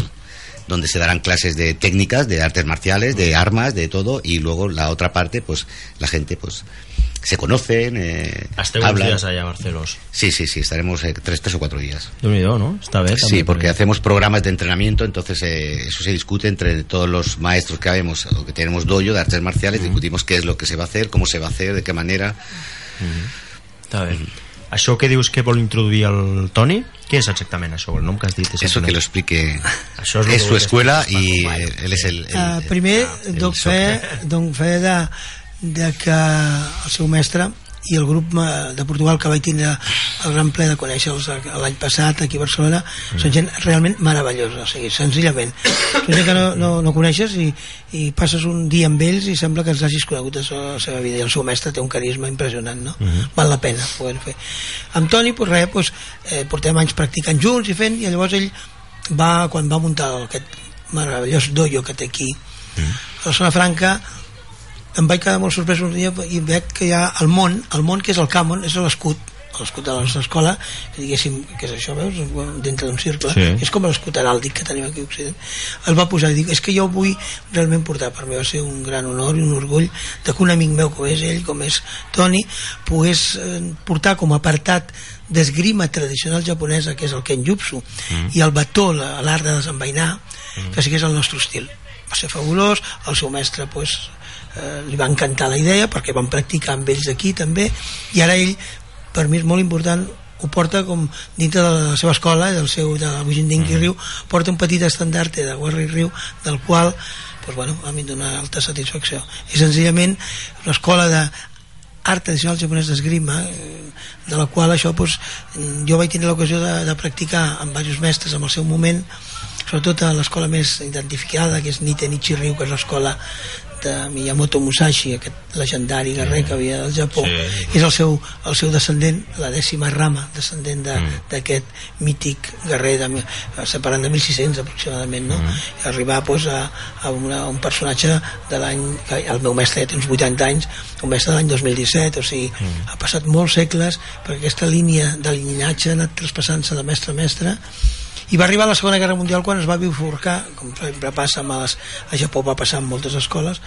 [SPEAKER 4] donde se darán clases de técnicas, de artes marciales, de armas, de todo, y luego la otra parte, pues la gente, pues se conocen, eh,
[SPEAKER 2] Esteu uns
[SPEAKER 4] hablan.
[SPEAKER 2] dies allà a Barcelos.
[SPEAKER 4] Sí, sí, sí, estaremos eh, tres, tres o cuatro días.
[SPEAKER 2] nhi no? Està bé.
[SPEAKER 4] Sí, porque hacemos programas de entrenamiento, entonces eh, eso se discute entre todos los maestros que habemos, o que tenemos doyo de artes marciales, discutimos qué es lo que se va a hacer, cómo se va a hacer, de qué manera.
[SPEAKER 2] Està bé. Això que dius que vol introduir el Toni, què és exactament això? El nom que has dit?
[SPEAKER 4] Eso que lo explique.
[SPEAKER 2] Això és lo
[SPEAKER 4] Es su escuela eh, él es el. el-
[SPEAKER 3] Uh,
[SPEAKER 4] el-
[SPEAKER 3] primer,
[SPEAKER 4] el
[SPEAKER 3] de, de que el seu mestre i el grup eh, de Portugal que vaig tindre el gran ple de conèixer-los l'any passat aquí a Barcelona són gent realment meravellosa o sigui, senzillament. Són gent que no, no, no coneixes i, i passes un dia amb ells i sembla que els hagis conegut de la seva vida. I el seu mestre té un carisma impressionant no? val la pena poder fer. Amb Toni pues res, pues, eh, portem anys practicant junts i fent i llavors ell va, quan va muntar aquest meravellós dojo que té aquí a la zona franca em vaig quedar molt sorprès un dia i veig que hi ha el món, el món que és el Camon, és l'escut l'escut de la nostra escola que diguéssim, que és això, veus, dintre d'un circle
[SPEAKER 2] Sí.
[SPEAKER 3] és com l'escut heràldic que tenim aquí a Occident el va posar i dic, és que jo ho vull realment portar, per mi va ser un gran honor i un orgull de que un amic meu com és ell, com és Toni pogués eh, portar com a apartat d'esgrima tradicional japonesa que és el kenjutsu mm. i el bató, la- l'art de desenvainar mm. que sigués el nostre estil va ser fabulós, el seu mestre pues, eh, li va encantar la idea perquè van practicar amb ells aquí també i ara ell, per mi és molt important ho porta com dintre de la seva escola del seu, de la Bujindinki Riu porta un petit estandarte de Warri Riu del qual pues, bueno, a mi em dona alta satisfacció. I senzillament una escola de art tradicional japonès d'esgrima eh, de la qual això pues, jo vaig tindre l'ocasió de, de practicar amb diversos mestres en el seu moment sobretot a l'escola més identificada que és Niten Ichiryu que és l'escola de Miyamoto Musashi aquest legendari guerrer que havia del Japó
[SPEAKER 2] Sí.
[SPEAKER 3] és el seu, el seu descendent la dècima rama descendent de- d'aquest mític guerrer de, separant de 1600 aproximadament no? i arribar pues, a, a, una, a un personatge de l'any que el meu mestre ja té uns 80 anys un mestre de l'any 2017 o sigui, ha passat molts segles perquè aquesta línia de llinatge ha anat traspassant-se de mestre a mestre i va arribar la Segona Guerra Mundial quan es va bifurcar com sempre passa amb les, a Japó va passar en moltes escoles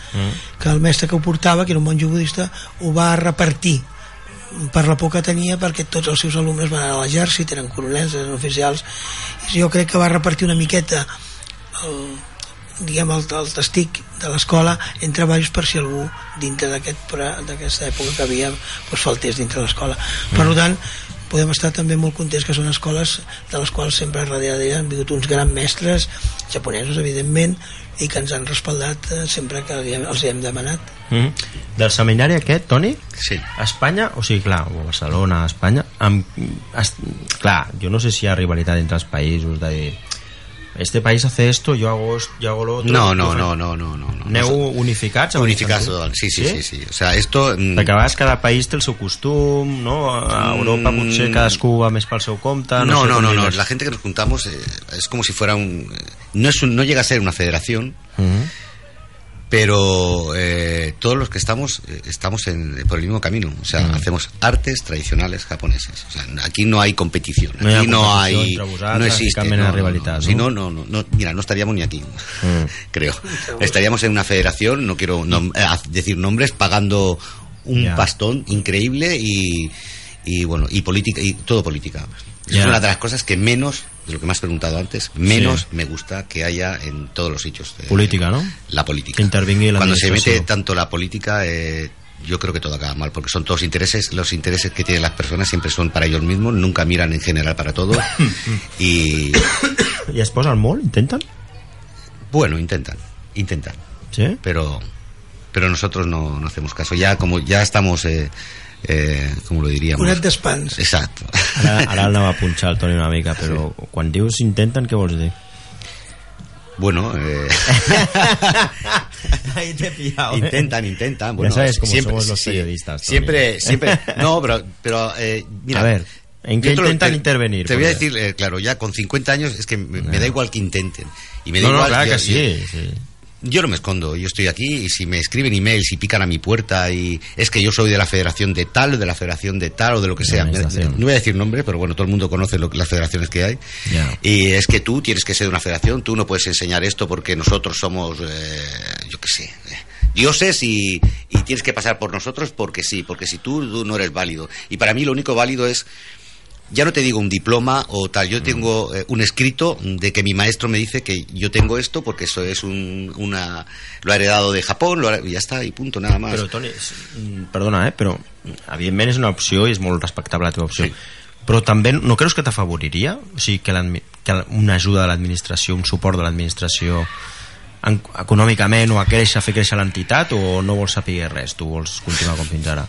[SPEAKER 3] que el mestre que ho portava que era un monjo budista ho va repartir per la por que tenia perquè tots els seus alumnes van anar a l'exèrcit eren coronels, eren oficials i jo crec que va repartir una miqueta el, diguem el, el testic de l'escola entre diversos per si algú dintre d'aquesta època que havia doncs, faltés dintre l'escola. Per tant podem estar també molt contents que són escoles de les quals sempre darrere d'elles han vingut uns grans mestres japonesos evidentment i que ens han respaldat eh, sempre que els hi hem- els hi hem demanat
[SPEAKER 2] Mm -hmm. Del seminari aquest, Toni,
[SPEAKER 4] Sí.
[SPEAKER 2] a Espanya, o sigui, clar, o a Barcelona, a Espanya, amb, es, clar, jo no sé si hi ha rivalitat entre els països de dir, este país hace esto, yo hago, yo hago lo otro.
[SPEAKER 4] No, no, no, no, no, no. no.
[SPEAKER 2] Aneu unificats?
[SPEAKER 4] Unificats
[SPEAKER 2] sentit?
[SPEAKER 4] Sí, sí, sí, sí. O sea, esto... mm,
[SPEAKER 2] Perquè a vegades cada país té el seu costum, no? A Europa
[SPEAKER 4] Mm.
[SPEAKER 2] potser cadascú va més pel seu compte. No,
[SPEAKER 4] No,
[SPEAKER 2] sé
[SPEAKER 4] no, no, no. La gente que nos juntamos eh, es como si fuera un... eh, No, es un- no llega a ser una federación,
[SPEAKER 2] Mhm.
[SPEAKER 4] Pero eh, todos los que estamos eh, estamos en, por el mismo camino. O sea, hacemos artes tradicionales japonesas. O sea, aquí no hay competición.
[SPEAKER 2] No
[SPEAKER 4] Aquí no, hay...
[SPEAKER 2] entre vosaltres,
[SPEAKER 4] No existe. no, no, no.
[SPEAKER 2] no?
[SPEAKER 4] Si no, no, no, no, Mira, no estaríamos ni aquí,
[SPEAKER 2] Mm.
[SPEAKER 4] creo. Estaríamos en una federación, no quiero nom- eh, decir nombres, pagando un
[SPEAKER 2] Ya.
[SPEAKER 4] pastón increíble y, y bueno, y política, y todo política. Es una de las cosas que menos, de lo que me has preguntado antes, menos
[SPEAKER 2] Sí.
[SPEAKER 4] me gusta que haya en todos los sitios. de-
[SPEAKER 2] Política, ¿no?
[SPEAKER 4] La política.
[SPEAKER 2] La
[SPEAKER 4] Cuando se mete tanto la política, eh, yo creo que todo acaba mal, porque son todos intereses, los intereses que tienen las personas siempre son para ellos mismos, nunca miran en general para todo. y
[SPEAKER 2] I es posen molt? Intenten?
[SPEAKER 4] bueno, intentan, intentan.
[SPEAKER 2] Sí?
[SPEAKER 4] pero pero nosotros no, no hacemos caso ya como ya estamos eh, eh, como lo diríamos
[SPEAKER 3] Curat d'espans
[SPEAKER 4] exacto
[SPEAKER 2] Ara, ara anava a punxar el Toni una mica, però quan dius intenten, què vols dir?
[SPEAKER 4] bueno eh,
[SPEAKER 2] Ahí te he pillado.
[SPEAKER 4] intentan intentan bueno,
[SPEAKER 2] sabes cómo
[SPEAKER 4] siempre,
[SPEAKER 2] somos los
[SPEAKER 4] sí,
[SPEAKER 2] periodistas, Tony.
[SPEAKER 4] siempre siempre no pero pero eh, mira
[SPEAKER 2] A ver, ¿en qué intentan
[SPEAKER 4] te-
[SPEAKER 2] intervenir?
[SPEAKER 4] te voy a decir eh, claro ya con 50 años es que me, me da igual que intenten y me da
[SPEAKER 2] No, no,
[SPEAKER 4] igual
[SPEAKER 2] clar
[SPEAKER 4] yo-
[SPEAKER 2] que sí,
[SPEAKER 4] yo-
[SPEAKER 2] sí.
[SPEAKER 4] Yo no me escondo, yo estoy aquí y si me escriben emails y pican a mi puerta y es que yo soy de la federación de tal, o de la federación de tal o de lo que sea. No voy a decir nombres, pero bueno, todo el mundo conoce lo, las federaciones que hay. Y es que tú tienes que ser de una federación, tú no puedes enseñar esto porque nosotros somos, eh, yo qué sé, eh, dioses y, y, tienes que pasar por nosotros porque sí, porque si tú, tú no eres válido. Y para mí lo único válido es ya no te digo un diploma o tal, yo tengo eh, un escrito de que mi maestro me dice que yo tengo esto porque eso es un, una lo ha heredado de Japón, lo ha, y ya está, y punto, nada más.
[SPEAKER 2] Però, Toni, mm, perdona, eh, però evidentment és una opció i és molt respectable la teva opció. Sí. Però també no creus que t'afavoriria? O sigui, que, que una ajuda de l'administració, un suport de l'administració en, econòmicament o a créixer, a fer créixer l'entitat o no vols saber res, tu vols continuar com fins ara?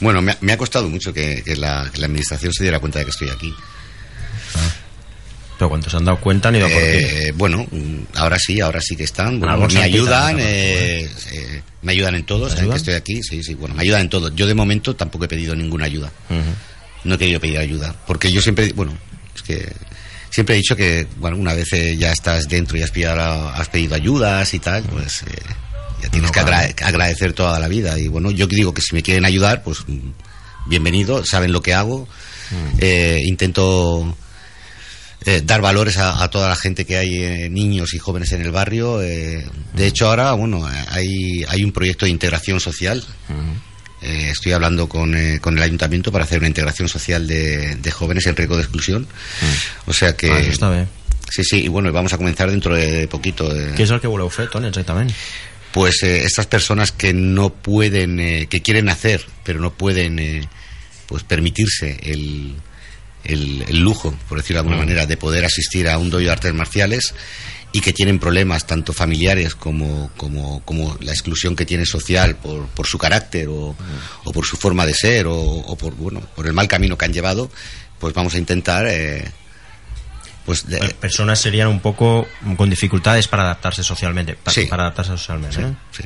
[SPEAKER 4] Bueno, me ha, me ha costado mucho que, que, la, que, la, administración se diera cuenta de que estoy aquí.
[SPEAKER 2] Ah. Pero cuando se han dado cuenta han ido
[SPEAKER 4] eh, por ti. Bueno, ahora sí, ahora sí que están. Bueno, me ayudan, eh, eh, me ayudan en todo, saben que estoy aquí, sí, sí, bueno, me ayudan en todo. Yo de momento tampoco he pedido ninguna ayuda. Uh -huh. No he querido pedir ayuda, porque yo siempre, bueno, es que siempre he dicho que, bueno, una vez eh, ya estás dentro y has pedido, has pedido ayudas y tal, pues... Ya tienes que agra agradecer toda la vida. Y bueno, yo digo que si me quieren ayudar, pues bienvenido, saben lo que hago. Mm. Eh, intento eh, dar valores a, a, toda la gente que hay, eh, niños y jóvenes en el barrio. De hecho, ahora, bueno, hay, hay un proyecto de integración social. Mm. Estoy hablando con, con, el ayuntamiento para hacer una integración social de, de jóvenes en riesgo de exclusión. Mm. O sea que.
[SPEAKER 2] Ah, está bien.
[SPEAKER 4] Sí, sí, y bueno, vamos a comenzar dentro de poquito. Eh.
[SPEAKER 2] ¿Qué es el que voleu fer, Toni, exactament?
[SPEAKER 4] Pues eh, estas personas que no pueden, eh, que quieren hacer, pero no pueden eh, pues permitirse el, el, el, lujo, por decirlo de alguna mm. manera, de poder asistir a un dojo de artes marciales y que tienen problemas tanto familiares como, como, como la exclusión que tiene social por, por su carácter o, mm. o, por su forma de ser o, o, por, bueno, por el mal camino que han llevado, pues vamos a intentar eh,
[SPEAKER 2] pues de... personas serían un poco con dificultades para adaptarse socialmente para, sí. para adaptarse socialmente sí,
[SPEAKER 4] sí.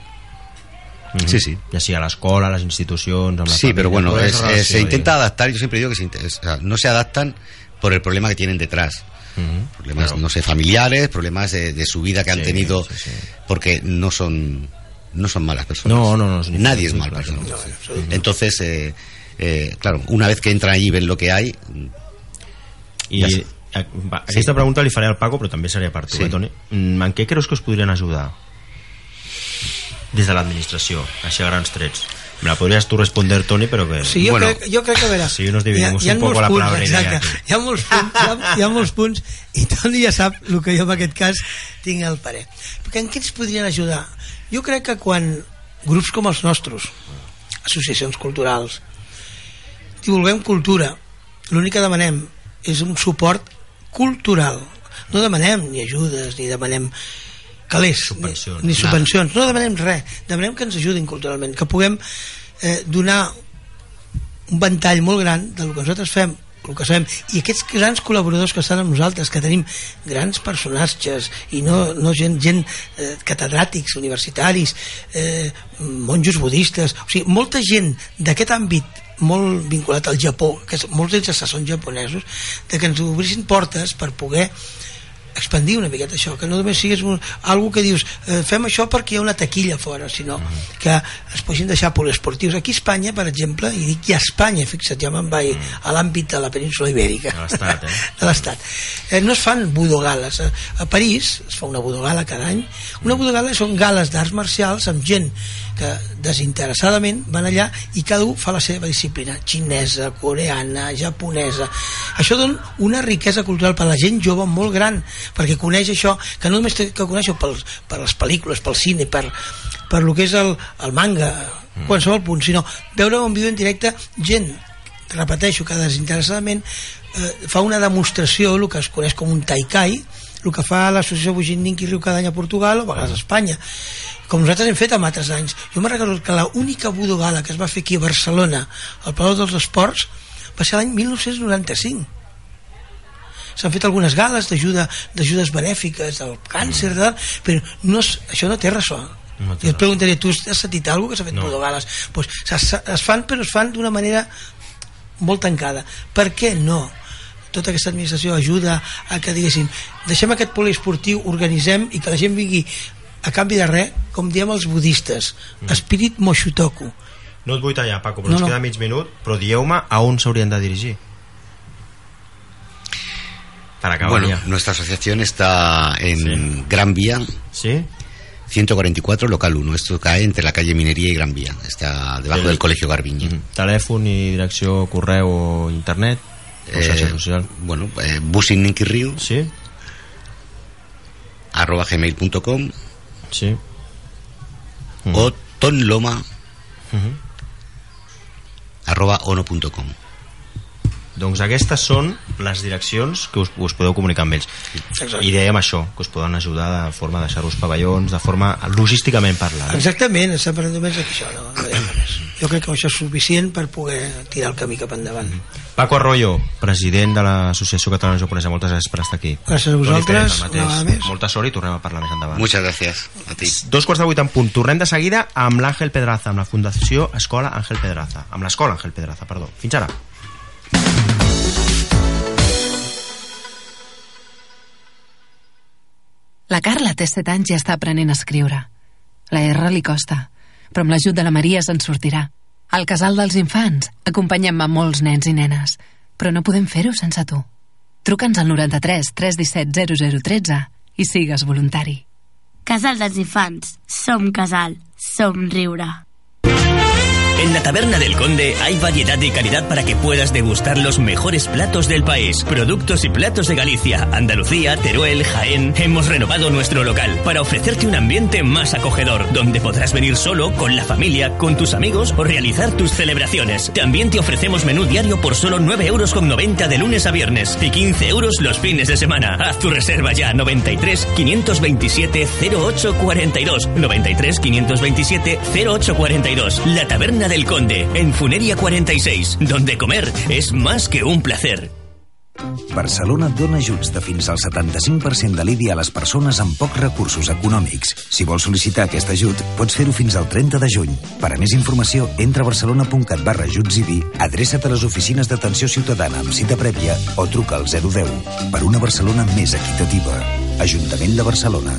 [SPEAKER 4] Uh -huh. Sí, sí.
[SPEAKER 2] Ya sea a la escuela, a las instituciones. A la
[SPEAKER 4] sí, familia, pero bueno, es, es, se intenta adaptar. Yo siempre digo que se, o sea, no se adaptan por el problema que tienen detrás. Uh -huh. Problemas, claro. no sé, familiares, problemas de, de su vida que han tenido, sí, sí. porque no son no son malas personas.
[SPEAKER 2] No, no, no.
[SPEAKER 4] Nadie es mal persona. No, Entonces, eh, eh, claro, una vez que entran allí y ven lo que hay.
[SPEAKER 2] Y va, aquesta sí. pregunta li faré al Paco però també seria per tu, sí. eh, Toni mm, en què creus que us podrien ajudar des de l'administració així a grans trets me la podries tu responder, Toni, però que...
[SPEAKER 3] Sí, jo, bueno, crec, jo crec que, a veure...
[SPEAKER 2] Sí, nos dividimos hi ha, hi ha un poco la
[SPEAKER 3] punts, exacte, hi ha molts punts, hi ha, hi ha molts punts i Toni ja sap el que jo en aquest cas tinc al parer. Perquè en què ens podrien ajudar? Jo crec que quan grups com els nostres, associacions culturals, divulguem cultura, l'únic que demanem és un suport cultural. No demanem ni ajudes ni demanem calés subvencions, ni, ni subvencions, no demanem res. Demanem que ens ajudin culturalment que puguem eh, donar un ventall molt gran del que nosaltres fem el que sabem, i aquests grans col·laboradors que estan amb nosaltres, que tenim grans personatges i no, no gent, gent eh, catedràtics, universitaris eh, monjos budistes o sigui, molta gent d'aquest àmbit molt vinculat al Japó, que molts d'ells són japonesos, de que ens obrissin portes per poder expandir una miqueta això, que no només sigués un, algo que dius, eh, fem això perquè hi ha una taquilla fora, sinó que es posin deixar poliesportius. Aquí a Espanya, per exemple, i dic ja a Espanya, fixa't, ja me'n vaig a l'àmbit de la península ibèrica.
[SPEAKER 2] De l'estat, eh?
[SPEAKER 3] De l'estat. Eh, no es fan budogales. A, a París es fa una budogala cada any. Una budogala són gales d'arts marcials amb gent que desinteressadament van allà i cada un fa la seva disciplina xinesa, coreana, japonesa això dona una riquesa cultural per a la gent jove molt gran perquè coneix això, que no només que conèixer per, per les pel·lícules, pel cine per, per lo que és el, el manga mm. qualsevol punt, sinó veure un vídeo en directe gent, repeteixo que desinteressadament eh, fa una demostració, el que es coneix com un taikai el que fa l'associació Bugin Ninki Riu cada any a Portugal o a vegades a Espanya. Com nosaltres hem fet amb altres anys. Jo me recordo que l'única budogala que es va fer aquí a Barcelona al Palau dels Esports va ser l'any 1995 s'han fet algunes gales d'ajuda d'ajudes benèfiques del càncer de, però no, això no té ressò no té I et preguntaria, tu has sentit alguna que s'ha fet no. gales? Pues, es, es fan però es fan d'una manera molt tancada per què no? tota aquesta administració ajuda a que diguéssim deixem aquest poliesportiu, organitzem i que la gent vingui a canvi de res, com diem els budistes, Spirit Moshutoku.
[SPEAKER 2] No et vull tallar, Paco, però
[SPEAKER 3] No,
[SPEAKER 2] ens
[SPEAKER 3] no.
[SPEAKER 2] queda mig minut, però dieu-me a on s'haurien de dirigir. Acabar
[SPEAKER 4] Bueno, nuestra asociación está en Gran Vía,
[SPEAKER 2] Sí?
[SPEAKER 4] 144, local 1. Esto cae entre la calle Minería y Gran Vía. Está debajo
[SPEAKER 2] Sí.
[SPEAKER 4] del Colegio Garbiñe.
[SPEAKER 2] Mhm. Telèfon i direcció, correu internet? Xarxa
[SPEAKER 4] Eh,
[SPEAKER 2] social?
[SPEAKER 4] bueno, eh, busininquirriu,
[SPEAKER 2] Sí?
[SPEAKER 4] arroba gmail.com
[SPEAKER 2] Sí?
[SPEAKER 4] o tonloma
[SPEAKER 2] Mhm.
[SPEAKER 4] arroba ono.com.
[SPEAKER 2] Doncs aquestes són les direccions que us, us podeu comunicar amb ells.
[SPEAKER 3] Exacte.
[SPEAKER 2] I dèiem això, que us poden ajudar de forma de deixar-vos pavellons, de forma logísticament parlant. eh?
[SPEAKER 3] Exactament, està parlant només d'això, no. Jo crec que això és suficient per poder tirar el camí cap endavant.
[SPEAKER 2] Paco Arroyo, president de l'Associació Catalana Japonesa, moltes gràcies per estar aquí.
[SPEAKER 3] Gràcies a vosaltres, una vegada més.
[SPEAKER 2] Molta sort i tornem a parlar més endavant.
[SPEAKER 4] Muchas gracias a ti.
[SPEAKER 2] Dos quarts de vuit en punt. Tornem de seguida amb l'Àngel Pedraza, amb la Fundació Escola Àngel Pedraza. Amb l'Escola Àngel Pedraza, perdó. Fins ara.
[SPEAKER 5] La Carla té 7 anys i està aprenent a escriure. La R li costa, però amb l'ajut de la Maria se'n sortirà. Al casal dels infants acompanyem a molts nens i nenes, però no podem fer-ho sense tu. Truca'ns al 93 317 0013 i sigues voluntari.
[SPEAKER 6] Casal dels Infants. Som casal. Som riure.
[SPEAKER 1] En la Taberna del Conde hay variedad y calidad para que puedas degustar los mejores platos del país. Productos y platos de Galicia, Andalucía, Teruel, Jaén. Hemos renovado nuestro local para ofrecerte un ambiente más acogedor, donde podrás venir solo, con la familia, con tus amigos o realizar tus celebraciones. También te ofrecemos menú diario por solo 9,90 euros de lunes a viernes y 15 euros los fines de semana. Haz tu reserva ya 93 527 0842 93 527 0842 La Taberna del Conde, en Funeria 46, donde comer es más que un placer.
[SPEAKER 7] Barcelona dona ajuts de fins al 75% de l'IBI a les persones amb pocs recursos econòmics. Si vols sol·licitar aquest ajut, pots fer-ho fins al 30 de juny. Per a més informació, entra a barcelona.cat barra ajuts IBI, adreça't a les oficines d'atenció ciutadana amb cita prèvia o truca al 010. Per una Barcelona més equitativa. Ajuntament de Barcelona.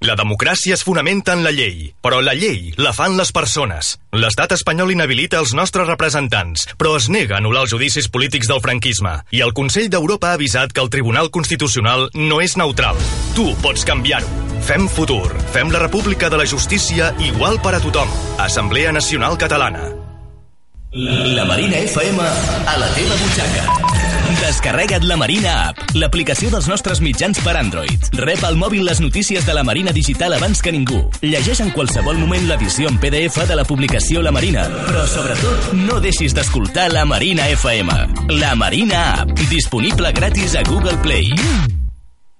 [SPEAKER 8] La democràcia es fonamenta en la llei, però la llei la fan les persones. L'estat espanyol inhabilita els nostres representants, però es nega a anul·lar els judicis polítics del franquisme. I el Consell d'Europa ha avisat que el Tribunal Constitucional no és neutral. Tu pots canviar-ho. Fem futur. Fem la república de la justícia igual per a tothom. Assemblea Nacional Catalana.
[SPEAKER 1] La Marina FM a la teva butxaca. Descarrega't la Marina App, l'aplicació dels nostres mitjans per Android. Rep al mòbil les notícies de la Marina Digital abans que ningú. Llegeix en qualsevol moment l'edició en PDF de la publicació La Marina. Però sobretot, no deixis d'escoltar la Marina FM. La Marina App, disponible gratis a Google Play.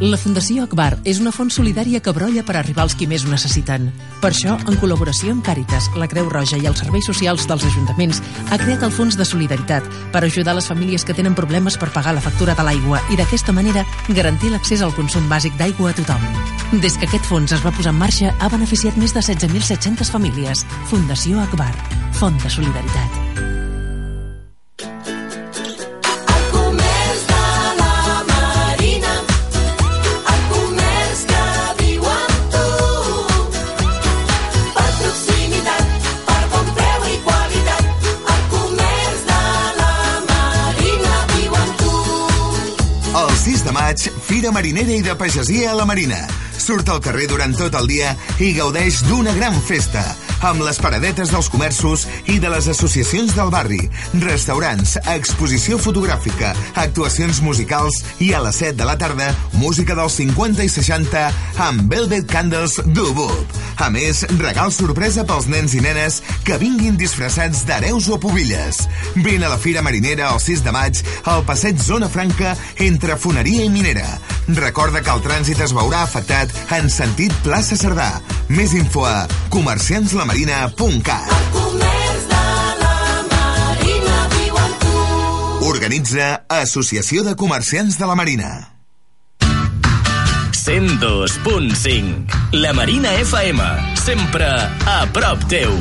[SPEAKER 9] La Fundació Akbar és una font solidària que brolla per arribar als qui més ho necessiten. Per això, en col·laboració amb Càritas, la Creu Roja i els serveis socials dels ajuntaments, ha creat el Fons de Solidaritat per ajudar les famílies que tenen problemes per pagar la factura de l'aigua i d'aquesta manera garantir l'accés al consum bàsic d'aigua a tothom. Des que aquest fons es va posar en marxa, ha beneficiat més de 16.700 famílies. Fundació Akbar, Font de Solidaritat.
[SPEAKER 10] Maig, Fira Marinera i de Pagesia a la Marina. Surt al carrer durant tot el dia i gaudeix d'una gran festa. Amb les paradetes dels comerços i de les associacions del barri, restaurants, exposició fotogràfica, actuacions musicals i a les 7 de la tarda, música dels 50 i 60 amb Velvet Candles d'Ubub. A més, regal sorpresa pels nens i nenes que vinguin disfressats d'hereus o pobilles. Vine a la Fira Marinera el 6 de maig al passeig Zona Franca entre Foneria i Minera. Recorda que el trànsit es veurà afectat en sentit plaça Cerdà. Més info a comerciantslamarina.cat.
[SPEAKER 11] Comerç de la Marina viu amb tu.
[SPEAKER 10] Organitza Associació de Comerciants de la Marina.
[SPEAKER 1] 102.5 La Marina FM, sempre a prop teu.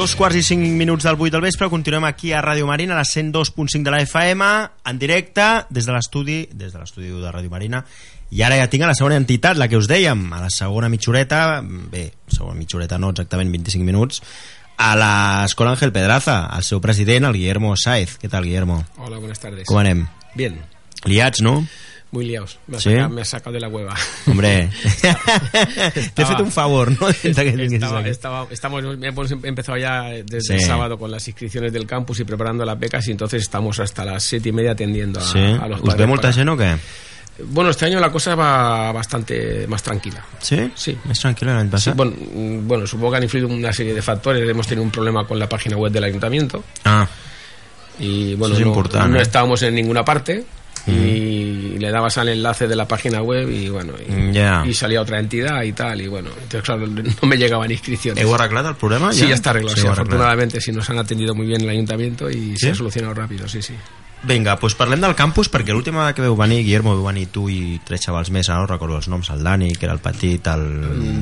[SPEAKER 2] Dos quarts i cinc minuts del 8 del vespre, continuem aquí a Ràdio Marina, a la 102.5 de la FM, en directe, des de l'estudi, des de l'estudi de Ràdio Marina, i ara ja tinc a la segona entitat, la que us dèiem, a la segona mitjoreta, bé, segona mitjoreta no exactament 25 minuts, a l'Escola Ángel Pedraza, el seu president, el Guillermo Saez. Què tal, Guillermo?
[SPEAKER 12] Hola, buenas tardes.
[SPEAKER 2] Com anem?
[SPEAKER 12] Bien,
[SPEAKER 2] Liats, no?
[SPEAKER 12] Muy liados. Me ha,
[SPEAKER 2] ¿Sí?
[SPEAKER 12] sacado, me ha sacado de la hueva.
[SPEAKER 2] Hombre, te he fet un favor, ¿no?
[SPEAKER 12] Estaba, estaba- estamos, hemos empezado ya desde
[SPEAKER 2] Sí.
[SPEAKER 12] el sábado con las inscripciones del campus y preparando las becas y entonces estamos hasta las siete y media atendiendo a,
[SPEAKER 2] Sí?
[SPEAKER 12] a los padres
[SPEAKER 2] ve molta
[SPEAKER 12] para-
[SPEAKER 2] o què?
[SPEAKER 12] Bueno, este año la cosa va bastante más tranquila.
[SPEAKER 2] Sí?
[SPEAKER 12] Sí.
[SPEAKER 2] Més tranquil·la l'any
[SPEAKER 12] Sí,
[SPEAKER 2] passat?
[SPEAKER 12] bueno, mm, bueno, supongo que han influido una serie de factores. Hemos tenido un problema con la página web del ayuntamiento
[SPEAKER 2] Ah,
[SPEAKER 12] y bueno,
[SPEAKER 2] Eso es
[SPEAKER 12] no,
[SPEAKER 2] importante,
[SPEAKER 12] no
[SPEAKER 2] ¿eh?
[SPEAKER 12] estábamos en ninguna parte. Y le dabas al enlace de la página web y bueno, y,
[SPEAKER 2] Mm,
[SPEAKER 12] y salía otra entidad y tal. Y bueno, entonces claro, no me llegaban inscripciones.
[SPEAKER 2] heu arreglat el problema?
[SPEAKER 12] Sí, ya está arreglado.
[SPEAKER 2] Sí,
[SPEAKER 12] afortunadamente, sí, nos han atendido muy bien el ayuntamiento y
[SPEAKER 2] ¿Sí?
[SPEAKER 12] se ha solucionado rápido, sí, sí.
[SPEAKER 2] Vinga, doncs parlem del campus perquè l'última que veu venir, Guillermo, veu venir tu i tres xavals més, ara no recordo els noms, el Dani, que era el petit, el...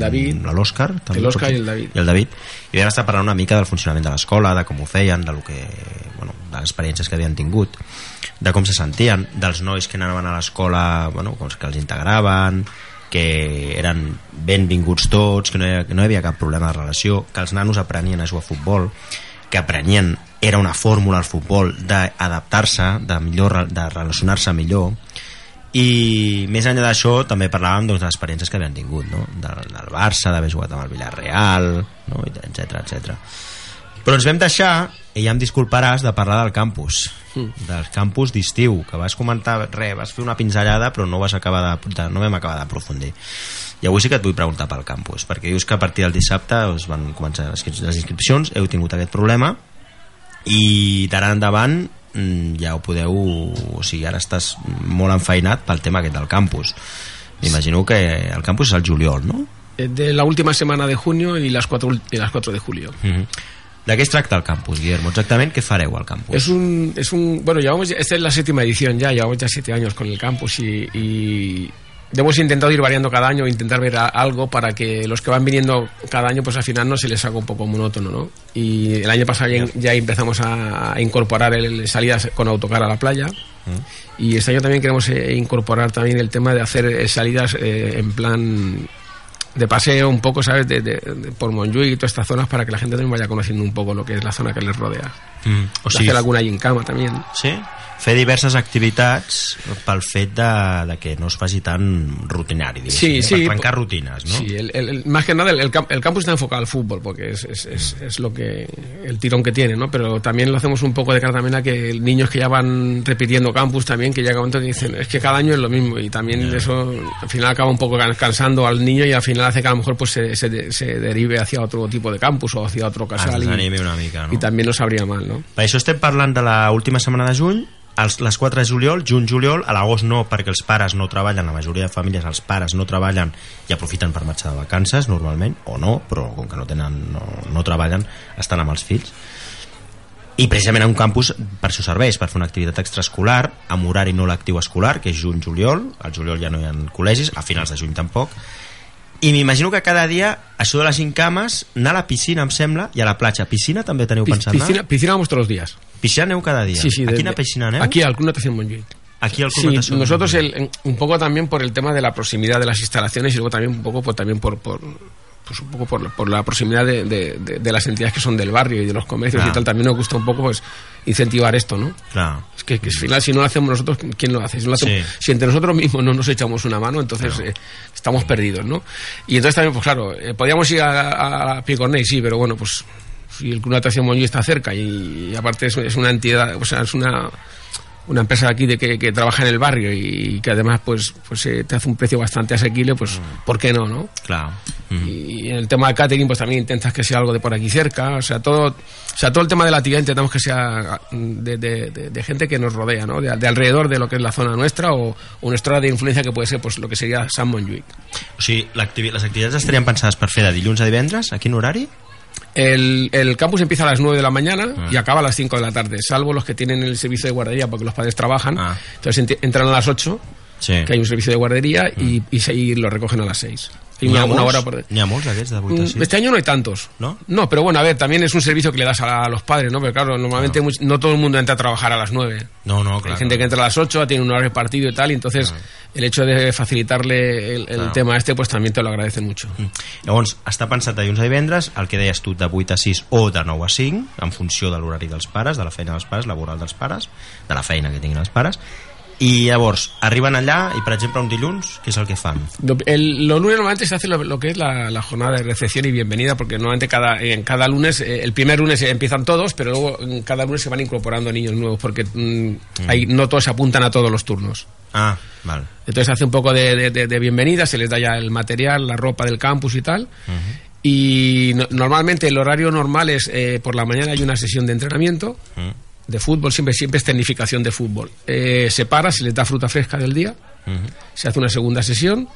[SPEAKER 12] David.
[SPEAKER 2] L'Òscar. també,
[SPEAKER 12] El Òscar
[SPEAKER 2] potser?
[SPEAKER 12] i el David.
[SPEAKER 2] I el David. I vam estar parlant una mica del funcionament de l'escola, de com ho feien, de, lo que, bueno, de les experiències que havien tingut, de com se sentien, dels nois que anaven a l'escola, bueno, com que els integraven, que eren benvinguts tots, que no hi, havia, que no hi havia cap problema de relació, que els nanos aprenien a jugar a futbol, que aprenien, era una fórmula al futbol d'adaptar-se, de, millor, de relacionar-se millor, i més enllà d'això també parlàvem doncs, de les experiències que havien tingut no? del, del Barça, d'haver jugat amb el Villarreal no? etc etc. però ens vam deixar i ja em disculparàs de parlar del campus del campus d'estiu que vas comentar, res, vas fer una pinzellada però no vas acabar de, de, no vam acabar d'aprofundir i avui sí que et vull preguntar pel campus perquè dius que a partir del dissabte us van començar les inscripcions heu tingut aquest problema i d'ara endavant mm, ja ho podeu o sigui, ara estàs molt enfeinat pel tema aquest del campus m'imagino que el campus és el juliol no?
[SPEAKER 12] Eh, De la última semana de junio y las 4, y las 4 de julio.
[SPEAKER 2] de què es tracta el campus, Guillermo? exactament què fareu al campus?
[SPEAKER 12] Es un, es un, bueno, llevamos, esta es la séptima edición ya, llevamos ya siete años con el campus y, y hemos intentado ir variando cada año, intentar ver algo para que los que van viniendo cada año, pues al final no se les haga un poco monótono, ¿no? Y el año pasado ya, ya empezamos a, incorporar el, salidas con autocar a la playa. Y este año también queremos eh, incorporar también el tema de hacer eh, salidas eh, en plan de paseo un poco, ¿sabes? De, de- de- por Montjuïc y todas estas zonas para que la gente también vaya conociendo un poco lo que es la zona que les rodea.
[SPEAKER 2] Mm, o sigui,
[SPEAKER 12] hacer alguna gincama también.
[SPEAKER 2] Sí? Fer diverses activitats pel fet de, de que no es faci tan rutinari,
[SPEAKER 12] Sí,
[SPEAKER 2] eh?
[SPEAKER 12] sí,
[SPEAKER 2] per trencar rutines, no?
[SPEAKER 12] Sí, el- el- el- más que nada el, el cam- el campus está enfocado al fútbol porque es, es, es, es lo que el tirón que tiene, ¿no? Pero también lo hacemos un poco de cara también a que niños que ya van repitiendo campus también, que llega un momento que dicen, es que cada año es lo mismo y también eso al final acaba un poco can- cansando al niño y al final hace que a lo mejor pues se, se, se derive hacia otro tipo de campus o hacia otro casal
[SPEAKER 2] desanimi una mica, no?
[SPEAKER 12] y también nos sabría mal, ¿no?
[SPEAKER 2] Per això estem parlant de la última setmana de juny, els, les 4 de juliol, juny-juliol, a l'agost no, perquè els pares no treballen, la majoria de famílies els pares no treballen i aprofiten per marxar de vacances, normalment, o no, però com que no tenen, no, no treballen, estan amb els fills. I precisament un campus per això serveix, per fer una activitat extraescolar, amb horari no lectiu escolar, que és juny-juliol, al juliol ja no hi ha col·legis, a finals de juny tampoc, i m'imagino que cada dia, això de les incames, anar a la piscina, em sembla, i a la platja. Piscina també teniu
[SPEAKER 12] Pi-
[SPEAKER 2] pensat anar?
[SPEAKER 12] piscina, piscina vamos todos los días.
[SPEAKER 2] Piscina aneu cada dia?
[SPEAKER 12] Sí, sí,
[SPEAKER 2] a quina piscina aneu?
[SPEAKER 12] Aquí al Club Natación Montjuïc.
[SPEAKER 2] Aquí al Club
[SPEAKER 12] Sí, nosotros el- un poco también por el tema de la proximidad de las instalaciones y luego también un poco pues, también por, por pues un poco por, por la proximidad de, de- de- de las entidades que son del barrio y de los comercios
[SPEAKER 2] Claro.
[SPEAKER 12] y tal, también nos gusta un poco pues incentivar esto, ¿no?
[SPEAKER 2] Claro.
[SPEAKER 12] Es que, que al final si no lo hacemos nosotros, ¿quién lo hace? Si, no lo hacemos-
[SPEAKER 2] Sí.
[SPEAKER 12] si entre nosotros mismos no nos echamos una mano, entonces eh, estamos perdidos, ¿no? Y entonces también, pues claro, eh, podíamos ir a, a Picornell, sí, pero bueno, pues si el Club Natación Montjuïc está cerca y, y aparte es, es una entidad, o sea, es una una empresa de aquí de que, que trabaja en el barrio y que además pues pues eh, te hace un precio bastante asequible pues ¿por qué no? no?
[SPEAKER 2] Claro.
[SPEAKER 12] y en el tema del catering pues también intentas que sea algo de por aquí cerca o sea todo o sea todo el tema de la actividad intentamos que sea mm, de, de- de- de gente que nos rodea ¿no? de, de alrededor de lo que es la zona nuestra o, o nuestra área de influencia que puede ser pues lo que sería San Montjuïc
[SPEAKER 2] O sigui, l'activi- les activitats estarien pensades per fer de dilluns a divendres? A quin horari?
[SPEAKER 12] El, el campus empieza a las 9 de la mañana
[SPEAKER 2] Ah.
[SPEAKER 12] y acaba a las 5 de la tarde, salvo los que tienen el servicio de guardería porque los padres trabajan.
[SPEAKER 2] Ah.
[SPEAKER 12] Entonces entran a las 8,
[SPEAKER 2] Sí.
[SPEAKER 12] que hay un servicio de guardería, y, y, se- y lo recogen a las 6. Hay una, una hora por
[SPEAKER 2] N'hi ha molts d'aquests de 8 a
[SPEAKER 12] Mm,
[SPEAKER 2] 6?
[SPEAKER 12] Este año no hay tantos.
[SPEAKER 2] ¿No?
[SPEAKER 12] No, pero bueno, a ver, también es un servicio que le das a, los padres, ¿no? Pero claro, normalmente much- no todo el mundo entra a trabajar a las 9.
[SPEAKER 2] No, no,
[SPEAKER 12] Hay
[SPEAKER 2] claro.
[SPEAKER 12] gente que entra a las 8, tiene un horario partido y tal, y entonces el hecho de facilitarle el, el
[SPEAKER 2] Claro.
[SPEAKER 12] tema este, pues también te lo agradecen mucho.
[SPEAKER 2] Llavors, està pensat de dilluns a divendres, el que deies tu, de 8 a 6 o de 9 a 5, en funció de l'horari dels pares, de la feina dels pares, laboral dels pares, de la feina que tinguin els pares, i llavors arriben allà i, per exemple, un dilluns, què és el que fan?
[SPEAKER 12] El- los lunes normalmente se hace lo, lo que es la, la jornada de recepción y bienvenida, porque normalmente cada, en cada lunes, eh, el primer lunes empiezan todos, pero luego en cada lunes se van incorporando niños nuevos, porque mm, hay- no todos se apuntan a todos los turnos.
[SPEAKER 2] Ah, vale.
[SPEAKER 12] Entonces hace un poco de, de- de- de bienvenida, se les da ya el material, la ropa del campus y tal. Y no- normalmente el horario normal es eh, por la mañana hay una sesión de entrenamiento de fútbol, siempre, siempre es tecnificación de fútbol. Eh, se para, se les da fruta fresca del día, se hace una segunda sesión,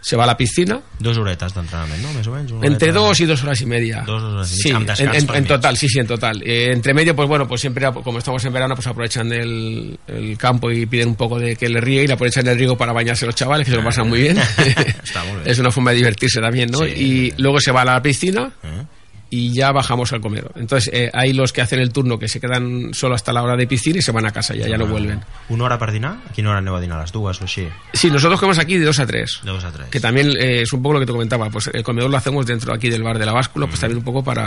[SPEAKER 12] se va a la piscina.
[SPEAKER 2] Dos horetes d'entrenament, no? Més o menys? Una
[SPEAKER 12] Entre
[SPEAKER 2] horeta.
[SPEAKER 12] dos y dos horas y media.
[SPEAKER 2] Dos horas y
[SPEAKER 12] Sí,
[SPEAKER 2] media, amb
[SPEAKER 12] en, en- en total, sí, sí, en total. Eh, entre medio, pues bueno, pues siempre, como estamos en verano, pues aprovechan el, el campo y piden un poco de que le ríe y le aprovechan el riego para bañarse los chavales, que se lo pasan muy bien.
[SPEAKER 2] Està molt bé.
[SPEAKER 12] es una forma de divertirse también, ¿no?
[SPEAKER 2] Sí.
[SPEAKER 12] y luego se va a la piscina
[SPEAKER 2] Eh?
[SPEAKER 12] Y ya bajamos al comedor. Entonces, eh, hay los que hacen el turno que se quedan solo hasta la hora de piscina y se van a casa, ya, ya no vuelven.
[SPEAKER 2] Una hora per dinar? A quina hora aneu a dinar? A les dues o així?
[SPEAKER 12] Sí, nosotros comemos aquí de dos a tres.
[SPEAKER 2] De dos a tres.
[SPEAKER 12] Que también eh, es un poco lo que te comentaba, pues el comedor lo hacemos dentro aquí del bar de la báscula, pues también un poco para,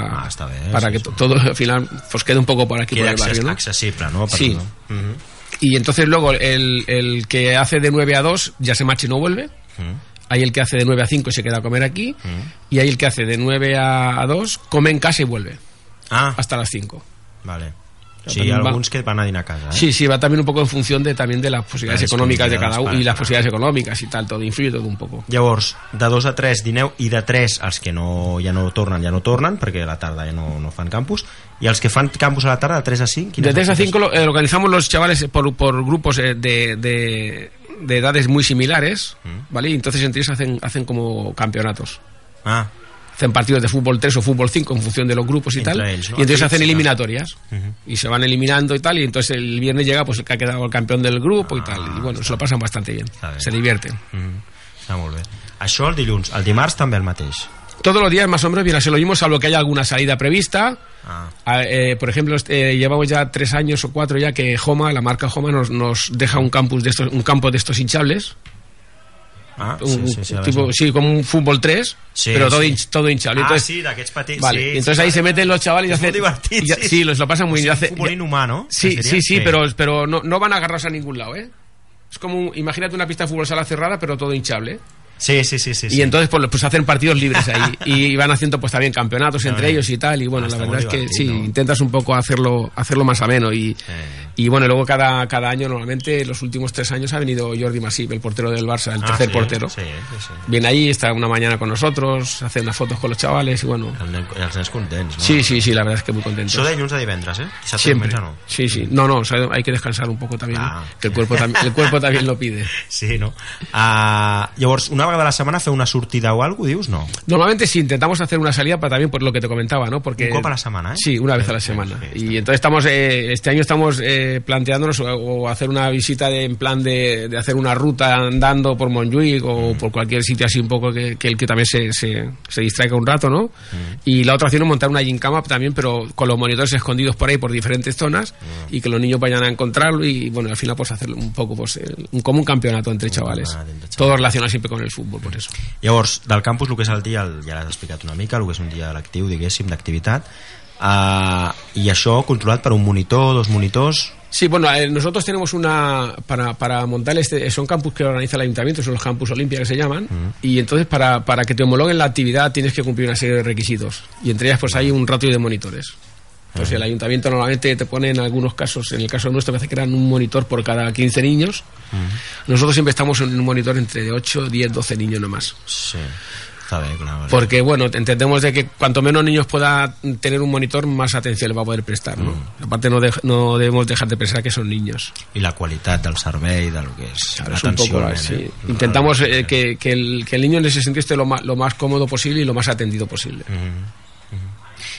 [SPEAKER 12] para que to- todo al final pues quede un poco por aquí
[SPEAKER 2] Queda
[SPEAKER 12] por el barrio, ¿no?
[SPEAKER 2] no?
[SPEAKER 12] Sí. Y entonces luego el, el que hace de 9 a 2 ya se marcha y no vuelve. Hay el que hace de 9 a 5 y se queda a comer aquí. Y hay el que hace de 9 a, a 2, come en casa y vuelve.
[SPEAKER 2] Ah.
[SPEAKER 12] Hasta las 5.
[SPEAKER 2] Vale. Sí,
[SPEAKER 12] també va-
[SPEAKER 2] que van a dinar a casa, eh?
[SPEAKER 12] Sí, sí, va también un poco en función de también de las posibilidades
[SPEAKER 2] Las
[SPEAKER 12] económicas de cada y las
[SPEAKER 2] para-
[SPEAKER 12] posibilidades económicas y tal, todo influye todo un poco.
[SPEAKER 2] Llavors, de 2 a 3 dineu i de 3 els que no, ja no tornen, ja no tornen perquè a la tarda ja no, no fan campus i els que fan campus a la tarda de 3 a 5 quina
[SPEAKER 12] De
[SPEAKER 2] és la
[SPEAKER 12] 3 a
[SPEAKER 2] situació?
[SPEAKER 12] 5 lo, eh, organizamos los chavales por, por grupos eh, de, de, de edades muy similares, ¿vale? Y entonces entre ellos hacen, hacen como campeonatos.
[SPEAKER 2] Ah.
[SPEAKER 12] Hacen partidos de fútbol 3 o fútbol 5 en función de los grupos y
[SPEAKER 2] Entre
[SPEAKER 12] tal.
[SPEAKER 2] ellos, ¿no?
[SPEAKER 12] Y entonces hacen eliminatorias. Y se van eliminando y tal. Y entonces el viernes llega pues el que ha quedado el campeón del grupo y tal. Y bueno, se lo pasan bastante bien. Se divierten.
[SPEAKER 2] Mhm. Està molt bé. Això el dilluns. El dimarts també el mateix.
[SPEAKER 12] Todos los días más o menos viene a ser lo mismo, salvo que haya alguna salida prevista.
[SPEAKER 2] Ah.
[SPEAKER 12] Ah, eh, por ejemplo, este, llevamos ya tres años o cuatro ya que Homa, la marca Homa, nos, nos deja un campus de estos, un campo de estos hinchables.
[SPEAKER 2] Ah,
[SPEAKER 12] Un-
[SPEAKER 2] sí, sí, sí,
[SPEAKER 12] tipo, sí, como un fútbol 3,
[SPEAKER 2] Sí,
[SPEAKER 12] pero todo,
[SPEAKER 2] sí.
[SPEAKER 12] hinch- todo hinchable.
[SPEAKER 2] Ah,
[SPEAKER 12] Entonces,
[SPEAKER 2] sí, d'aquests petits.
[SPEAKER 12] Vale,
[SPEAKER 2] sí,
[SPEAKER 12] entonces
[SPEAKER 2] sí,
[SPEAKER 12] ahí se meten los chavales y hacen... y
[SPEAKER 2] sí.
[SPEAKER 12] sí, los lo pasan muy bien.
[SPEAKER 2] un
[SPEAKER 12] hace-
[SPEAKER 2] futbolín humà, no?
[SPEAKER 12] Sí, sí, sí,
[SPEAKER 2] Sí.
[SPEAKER 12] pero, pero no, no van a agarrarse a ningún lado, ¿eh? Es como, imagínate una pista de fútbol sala cerrada, pero todo hinchable.
[SPEAKER 2] Sí, sí, sí. sí,
[SPEAKER 12] y
[SPEAKER 2] sí.
[SPEAKER 12] entonces pues, pues hacen partidos libres ahí y van haciendo pues también campeonatos entre
[SPEAKER 2] bien.
[SPEAKER 12] ellos y tal y bueno
[SPEAKER 2] Ah,
[SPEAKER 12] la verdad es que sí intentas un poco hacerlo hacerlo más ameno y, y bueno luego cada, cada año normalmente los últimos tres años ha venido Jordi Masip el portero del Barça el
[SPEAKER 2] Ah,
[SPEAKER 12] tercer
[SPEAKER 2] sí,
[SPEAKER 12] portero
[SPEAKER 2] Sí,
[SPEAKER 12] viene ahí está una mañana con nosotros hace unas fotos con los chavales y bueno
[SPEAKER 2] els nens contents, no?
[SPEAKER 12] sí sí sí la verdad es que muy contentos
[SPEAKER 2] Això de dilluns a divendres, eh? Dissabte
[SPEAKER 12] Siempre.
[SPEAKER 2] no.
[SPEAKER 12] Sí, sí. No, no, o sea, hay que descansar un poco también.
[SPEAKER 2] Ah.
[SPEAKER 12] Que el cuerpo, el cuerpo también lo pide.
[SPEAKER 2] Sí, no? Uh, llavors, una vegada a la setmana feu una sortida o alguna dius? No.
[SPEAKER 12] Normalmente sí, intentamos hacer una salida para también por lo que te comentaba, ¿no? Porque,
[SPEAKER 2] Un a la semana, ¿eh?
[SPEAKER 12] Sí, una vez a la semana. Y entonces estamos, eh, este año estamos eh, planteándonos o, o hacer una visita de- en plan de, de hacer una ruta andando por Montjuic o por cualquier sitio así un poco que, que el que también se, se, se distraiga un rato, ¿no? Y la otra opción es montar una gincama también, pero con los monitores escondidos por ahí por diferentes zonas y que los niños vayan a encontrarlo y bueno, al final pues hacer un poco pues el- un, como un campeonato entre chavales. Todo relacionado siempre con el fútbol por eso.
[SPEAKER 2] Llavors, del campus, el que és el dia, el, ja l'has explicat una mica, el que és un dia lectiu, diguéssim, d'activitat, uh, i això controlat per un monitor, dos monitors...
[SPEAKER 12] Sí, bueno, eh, nosotros tenemos una. Para, para montar este. Son campus que organiza el ayuntamiento, son los campus Olimpia que se llaman. Y entonces, para, para que te homologuen la actividad, tienes que cumplir una serie de requisitos. Y entre ellas, pues hay un ratio de monitores. Entonces, el ayuntamiento normalmente te pone en algunos casos, en el caso nuestro, parece que eran un monitor por cada 15 niños. Nosotros siempre estamos en un monitor entre 8, 10, 12 niños nomás.
[SPEAKER 2] Sí, està bé, clar. vale.
[SPEAKER 12] Porque, bueno, entendemos de que cuanto menos niños pueda tener un monitor, más atención le va a poder prestar, ¿no? Aparte, no, de- no debemos dejar de pensar que son niños.
[SPEAKER 2] I la qualitat del servei, del que és
[SPEAKER 12] Claro, es poco
[SPEAKER 2] eh?
[SPEAKER 12] Intentamos eh, que, que el, que el niño en ese sentido esté lo más, lo más cómodo posible y lo más atendido posible.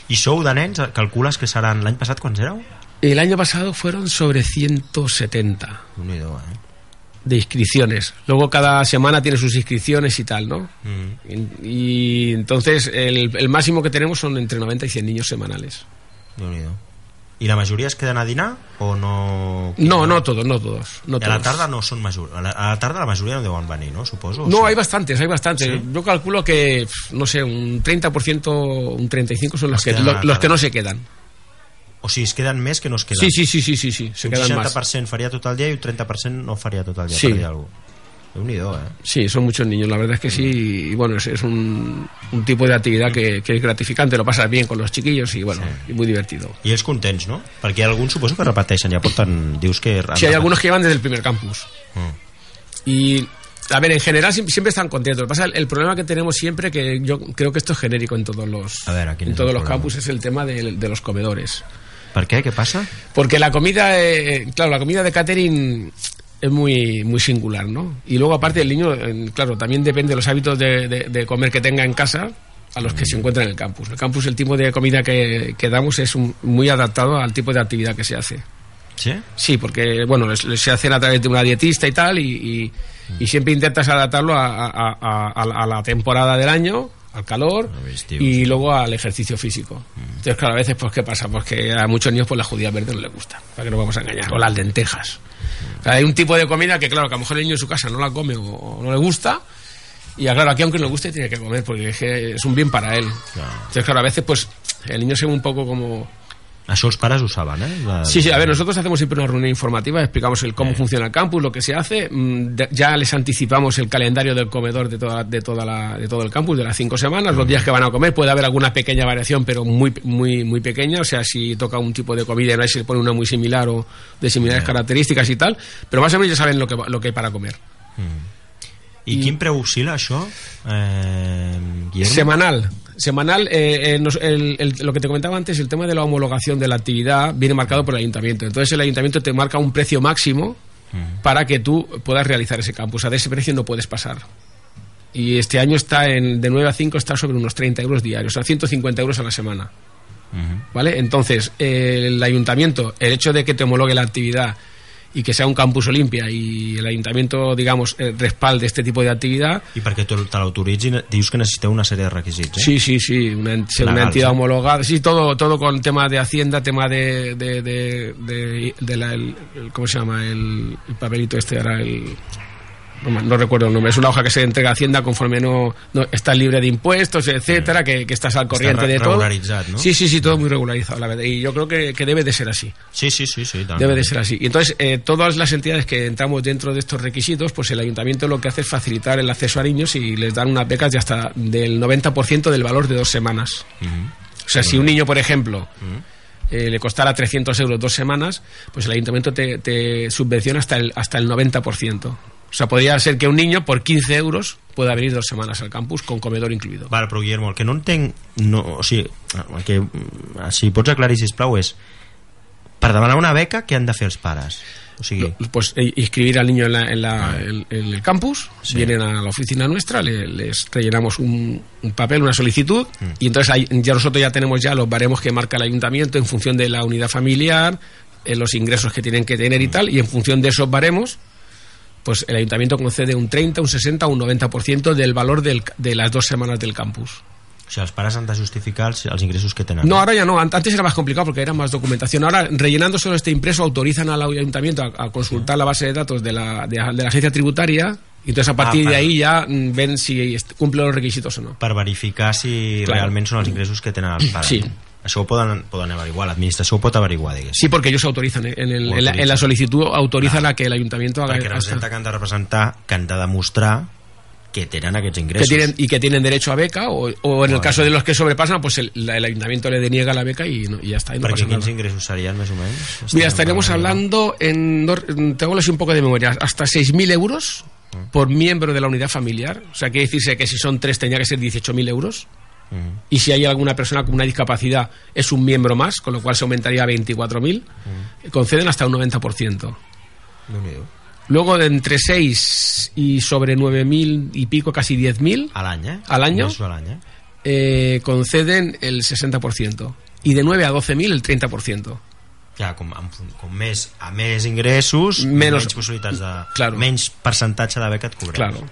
[SPEAKER 2] I sou de nens, calcules que seran... L'any passat quants éreu?
[SPEAKER 12] El año pasado fueron sobre 170
[SPEAKER 2] Déu-n'hi-do, eh?
[SPEAKER 12] de inscripciones. Luego cada semana tiene sus inscripciones y tal, ¿no?
[SPEAKER 2] Mm.
[SPEAKER 12] Y, y entonces el, el máximo que tenemos son entre 90 y 100 niños semanales.
[SPEAKER 2] Déu-n'hi-do. I la majoria es queden a dinar o no...
[SPEAKER 12] No, no todos, no todos. No
[SPEAKER 2] I a la
[SPEAKER 12] todos.
[SPEAKER 2] tarda no són major. A la, tarda la majoria no deuen venir, no? Suposo.
[SPEAKER 12] No,
[SPEAKER 2] sí?
[SPEAKER 12] hay bastantes, hay bastantes.
[SPEAKER 2] ¿Sí?
[SPEAKER 12] Yo calculo que, no sé, un 30%, un 35% son los, que,
[SPEAKER 2] quedan
[SPEAKER 12] lo-
[SPEAKER 2] a la
[SPEAKER 12] los que no se quedan.
[SPEAKER 2] O sigui, es queden més que no es queden.
[SPEAKER 12] Sí, sí, sí, sí, sí, sí, se
[SPEAKER 2] un
[SPEAKER 12] quedan más.
[SPEAKER 2] 60% faria tot el dia i un 30% no faria tot el dia,
[SPEAKER 12] Sí.
[SPEAKER 2] per dir alguna cosa. Déu-n'hi-do, eh?
[SPEAKER 12] Sí, son muchos niños, la verdad es que sí. Y bueno, es, es un, un tipo de actividad que, que es gratificante, lo pasas bien con los chiquillos y bueno, y muy divertido.
[SPEAKER 2] I ells contents, no? Perquè alguns suposo que repeteixen, ja porten... Dius que...
[SPEAKER 12] Sí, hay algunos que llevan desde el primer campus.
[SPEAKER 2] Mm.
[SPEAKER 12] Y, a ver, en general siempre, están contentos. Lo que pasa, el, el problema que tenemos siempre, que yo creo que esto es genérico en todos los,
[SPEAKER 2] A ver, ¿a quién
[SPEAKER 12] en
[SPEAKER 2] es
[SPEAKER 12] todos los campus, es el tema de, de los comedores.
[SPEAKER 2] Per què? Què passa?
[SPEAKER 12] Porque la comida, eh, claro, la comida de catering es muy, muy singular, ¿no? Y luego aparte el niño, claro, también depende de los hábitos de, de- de comer que tenga en casa a los que se encuentra en el campus. El campus, el tipo de comida que, que damos es un- muy adaptado al tipo de actividad que se hace.
[SPEAKER 2] ¿Sí?
[SPEAKER 12] Sí, porque, bueno, les- les se hacen a través de una dietista y tal, y, y- y siempre intentas adaptarlo a, a- a- a- a la temporada del año, al calor, y luego al ejercicio físico. Entonces, claro, a veces, pues, ¿qué pasa? Pues que a muchos niños, pues, la judía verde no les gusta, para que no vamos a engañar, o las lentejas. Hay un tipo de comida que, claro, que a lo mejor el niño en su casa no la come o, no le gusta, y claro, aquí aunque no le guste, tiene que comer, porque es, que es un bien para él. Entonces, claro, a veces, pues, el niño se ve un poco como...
[SPEAKER 2] Això els pares ho saben, eh? La-
[SPEAKER 12] Sí, sí, a ver, nosotros hacemos siempre una reunión informativa, explicamos el cómo funciona el campus, lo que se hace, mm, ya les anticipamos el calendario del comedor de toda, de toda la, de todo el campus, de las cinco semanas, los días que van a comer, puede haber alguna pequeña variación, pero muy, muy, muy pequeña, o sea, si toca un tipo de comida y no se le pone una muy similar o de similares características y tal, pero más o menos ya saben lo que, lo que hay para comer.
[SPEAKER 2] I quin preu oscil·la això? Eh, Guillermo?
[SPEAKER 12] Semanal. Semanal, eh, eh, nos- el- el- lo que te comentaba antes, el tema de la homologación de la actividad viene marcado por el ayuntamiento. Entonces el ayuntamiento te marca un precio máximo para que tú puedas realizar ese campus. O sea, de ese precio no puedes pasar. Y este año está en, de 9 a 5 está sobre unos 30 euros diarios, o sea, 150 euros a la semana. ¿Vale? Entonces, eh, el ayuntamiento, el hecho de que te homologue la actividad y que sea un campus Olimpia y el ayuntamiento, digamos, eh, respalde este tipo de actividad,
[SPEAKER 2] I perquè te, l'autoritzin, dius que necessiteu una sèrie de requisits, eh?
[SPEAKER 12] Sí, sí, sí, una, entidad
[SPEAKER 2] sí.
[SPEAKER 12] homologada, sí, todo, todo con tema de Hacienda, tema de, de, de, de- de la, el, el- ¿cómo se llama? El, el papelito este, ahora el... No, recuerdo el nombre, es una hoja que se entrega a Hacienda conforme no, no está libre de impuestos, etcétera, que, que estás al corriente de todo.
[SPEAKER 2] regularizado, ¿no?
[SPEAKER 12] Sí, sí, sí, todo muy regularizado, la verdad. Y yo creo que, que debe de ser así.
[SPEAKER 2] Sí, sí, sí, sí.
[SPEAKER 12] Debe de ser así. Y entonces, eh, todas las entidades que entramos dentro de estos requisitos, pues el ayuntamiento lo que hace es facilitar el acceso a niños y les dan unas becas de hasta del 90% del valor de dos semanas. O sea, si un niño, por ejemplo, eh, le costara 300 euros dos semanas, pues el ayuntamiento te, te subvenciona hasta el, hasta el 90%. O sea, podría ser que un niño por 15 euros pueda venir dos semanas al campus con comedor incluido.
[SPEAKER 2] Vale, però Guillermo, el que no entenc no, o sigui, el que, mm, si pots aclarir sisplau és per demanar una beca què han de fer els pares? O sigui,
[SPEAKER 12] pues eh, inscribir al niño en, la- en la- en- en el campus, vienen a la oficina nuestra, le- les rellenamos un, un papel, una solicitud, y entonces ahí, ya nosotros ya tenemos ya los baremos que marca el ayuntamiento en función de la unidad familiar, eh, los ingresos que tienen que tener y tal, y en función de esos baremos, pues el ayuntamiento concede un 30, un 60 o un 90% del valor del- de las dos semanas del campus.
[SPEAKER 2] o sigui, els pares han de justificar els, els ingressos que tenen.
[SPEAKER 12] No, ahora ya no. Ant- Antes era más complicado porque era más documentación. Ahora, rellenando solo este impreso, autorizan al ayuntamiento a, a consultar la base de datos de la, de, la- de la agencia tributaria Y entonces a partir
[SPEAKER 2] Ah,
[SPEAKER 12] de ahí ya mm, ven si cumple los requisitos o no.
[SPEAKER 2] per verificar si
[SPEAKER 12] Claro.
[SPEAKER 2] realment són els ingressos que tenen els pares.
[SPEAKER 12] Sí.
[SPEAKER 2] Això ho poden, poden averiguar, l'administració ho pot averiguar, diguéssim.
[SPEAKER 12] Sí, porque ellos autorizan. ¿eh? En, el- en la, en la
[SPEAKER 2] autorizan.
[SPEAKER 12] solicitud autorizan a que el ayuntamiento haga
[SPEAKER 2] Perquè representa que han de representar, que han de demostrar que tenen aquests
[SPEAKER 12] que tienen y que tienen derecho a beca o, o en el caso de los que sobrepasan pues el, ayuntamiento le deniega la beca y, no- y ya está y no pasa nada.
[SPEAKER 2] o menys?
[SPEAKER 12] Mira, estaríamos hablando en tengo así un poco de memoria hasta 6.000 euros por miembro de la unidad familiar o sea quiere decirse que si son tres tendría que ser 18.000 euros
[SPEAKER 2] Mm.
[SPEAKER 12] y si hay alguna persona con una discapacidad es un miembro más con lo cual se aumentaría a 24.000 conceden hasta un 90%
[SPEAKER 2] Déu-n'hi-do.
[SPEAKER 12] Luego de entre 6 y sobre 9.000 y pico, casi 10.000
[SPEAKER 2] A l'any, eh?
[SPEAKER 12] al año,
[SPEAKER 2] Ingressos a l'any, eh?
[SPEAKER 12] conceden el 60%. Y de 9 a 12.000 el 30%.
[SPEAKER 2] Ja, com, amb, com més, a més ingressos,
[SPEAKER 12] Menos-
[SPEAKER 2] menys possibilitats de...
[SPEAKER 12] Claro.
[SPEAKER 2] Menys percentatge de beca et cobrem.
[SPEAKER 12] Claro.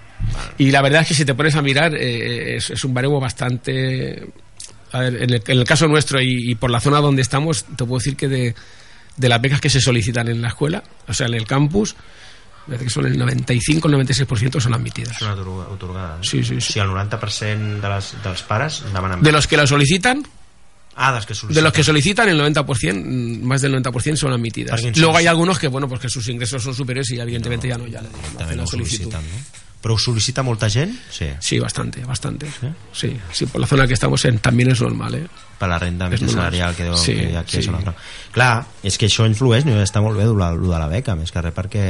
[SPEAKER 12] Y la verdad es que si te pones a mirar, eh, es, es un baremo bastante... A ver, en el, en el caso nuestro y, y por la zona donde estamos, te puedo decir que de, de las becas que se solicitan en la escuela, o sea, en el campus, que son el 95 el 96% son admitidas.
[SPEAKER 2] Són atorgades.
[SPEAKER 12] Sí, sí, sí.
[SPEAKER 2] Si el 90% de les, dels pares demanen...
[SPEAKER 12] De los que lo solicitan,
[SPEAKER 2] Ah, dels que sol·liciten.
[SPEAKER 12] De los que solicitan, el 90%, mm, más del 90% son admitidas. Luego hay algunos que, bueno, pues que sus ingresos son superiores y evidentemente ya no, ya no hacen
[SPEAKER 2] no
[SPEAKER 12] la solicitud.
[SPEAKER 2] sol·liciten, no? Però ho sol·licita molta gent? Sí.
[SPEAKER 12] Sí, bastante, bastante. Sí, sí, por la zona que estamos en, también es normal, ¿eh?
[SPEAKER 2] per la renda
[SPEAKER 12] És
[SPEAKER 2] mitja
[SPEAKER 12] normal.
[SPEAKER 2] salarial que, deu,
[SPEAKER 12] Sí,
[SPEAKER 2] que hi ha aquí
[SPEAKER 12] sí.
[SPEAKER 2] Zona. Clar, és que això influeix, no? està molt bé el de la beca, més que res perquè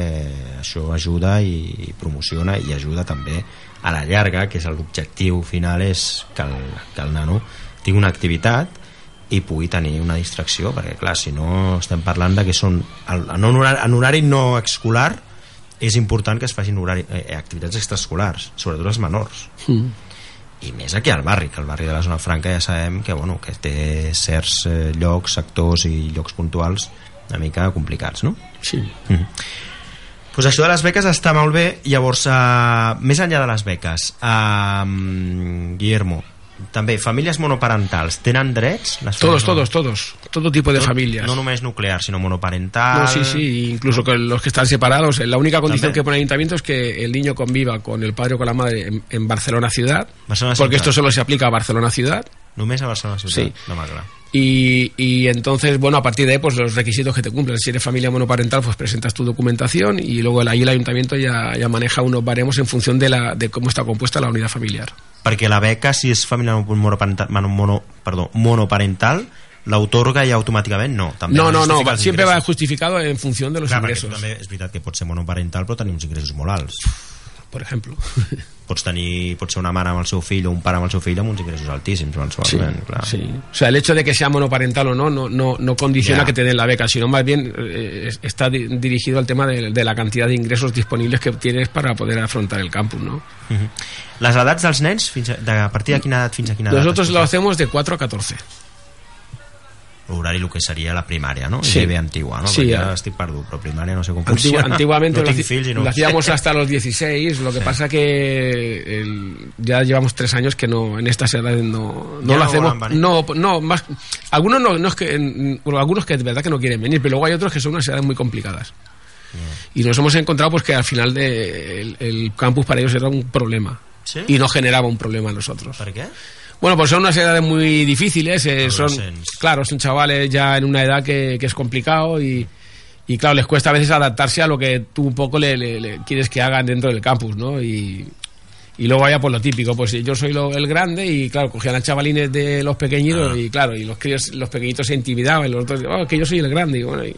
[SPEAKER 2] això ajuda i promociona i ajuda també a la llarga, que és l'objectiu final és que el, que el nano tingui una activitat i pugui tenir una distracció, perquè clar, si no estem parlant de que són en, un horari, en horari no escolar és important que es facin horari, eh, activitats extraescolars, sobretot els menors
[SPEAKER 12] Mm.
[SPEAKER 2] i més aquí al barri, que el barri de la zona franca ja sabem que, bueno, que té certs eh, llocs, sectors i llocs puntuals una mica complicats, no?
[SPEAKER 12] Sí.
[SPEAKER 2] Mm. Pues això de les beques està molt bé, llavors, uh, més enllà de les beques, uh, Guillermo, també, famílies monoparentals, tenen drets? Les
[SPEAKER 12] Todos, todos, todos. Todo tipo de
[SPEAKER 2] no,
[SPEAKER 12] familias.
[SPEAKER 2] No només nuclear, sinó monoparental...
[SPEAKER 12] No, sí, sí, incluso con los que están separados. La única condición
[SPEAKER 2] También.
[SPEAKER 12] que pone el ayuntamiento es que el niño conviva con el padre o con la madre en, en Barcelona ciudad,
[SPEAKER 2] Barcelona
[SPEAKER 12] porque esto solo se aplica a Barcelona ciudad.
[SPEAKER 2] Només a Barcelona ciutat?
[SPEAKER 12] Sí.
[SPEAKER 2] No m'agrada.
[SPEAKER 12] Y, y entonces, bueno, a partir de ahí, pues los requisitos que te cumplen. Si eres familia monoparental, pues presentas tu documentación y luego ahí el ayuntamiento ya, ya maneja unos baremos en función de, la, de cómo está compuesta la unidad familiar.
[SPEAKER 2] perquè la beca, si és família monoparental, mono, perdó, monoparental l'autorga ja automàticament no. També
[SPEAKER 12] No, no, no, va- siempre va
[SPEAKER 2] ingressos.
[SPEAKER 12] justificado en función de los
[SPEAKER 2] Clar, també és veritat que pot ser monoparental però tenir uns ingressos molt alts.
[SPEAKER 12] Por ejemplo.
[SPEAKER 2] Pots tenir, pot ser una mare amb el seu fill o un pare amb el seu fill amb uns ingressos altíssims mensualment, clar.
[SPEAKER 12] Sí. O sea, el hecho de que sea monoparental o no no, no, no condiciona
[SPEAKER 2] Ya.
[SPEAKER 12] que te den la beca, sino más bien eh, es- está di- dirigido al tema de, de la cantidad de ingresos disponibles que tienes para poder afrontar el campus, ¿no?
[SPEAKER 2] Mhm. Les edats dels nens, fins a, de, a partir de quina edat fins a quina edat?
[SPEAKER 12] Nosotros lo hacemos de 4 a 14.
[SPEAKER 2] L'horari el que seria la primària, no?
[SPEAKER 12] Sí.
[SPEAKER 2] Bé antigua, no?
[SPEAKER 12] Sí,
[SPEAKER 2] Perquè
[SPEAKER 12] eh.
[SPEAKER 2] ja estic perdut, però primària no sé com funciona.
[SPEAKER 12] antiguamente
[SPEAKER 2] no
[SPEAKER 12] lo,
[SPEAKER 2] fills no
[SPEAKER 12] hacíamos hasta los 16, lo que
[SPEAKER 2] Sí.
[SPEAKER 12] pasa que el- ya llevamos tres años que no en estas edades no, no
[SPEAKER 2] Ya
[SPEAKER 12] lo
[SPEAKER 2] no
[SPEAKER 12] hacemos. No, no, más algunos no, no es que bueno, algunos que de verdad que no quieren venir, pero luego hay otros que son unas edades muy complicadas. Y nos hemos encontrado pues que al final de, el, el campus para ellos era un problema
[SPEAKER 2] ¿Sí?
[SPEAKER 12] y no generaba un problema a nosotros.
[SPEAKER 2] Per què?
[SPEAKER 12] Bueno, pues son unas edades muy difíciles, eh, son, claro, son chavales ya en una edad que, que es complicado y, y claro, les cuesta a veces adaptarse a lo que tú un poco le, le- le quieres que hagan dentro del campus, ¿no? Y, y luego vaya por lo típico, pues yo soy lo- el grande y claro, cogían a chavalines de los pequeñitos
[SPEAKER 2] Ah.
[SPEAKER 12] y claro, y los críos, los pequeñitos se intimidaban, y los otros, oh, que yo soy el grande y bueno, y,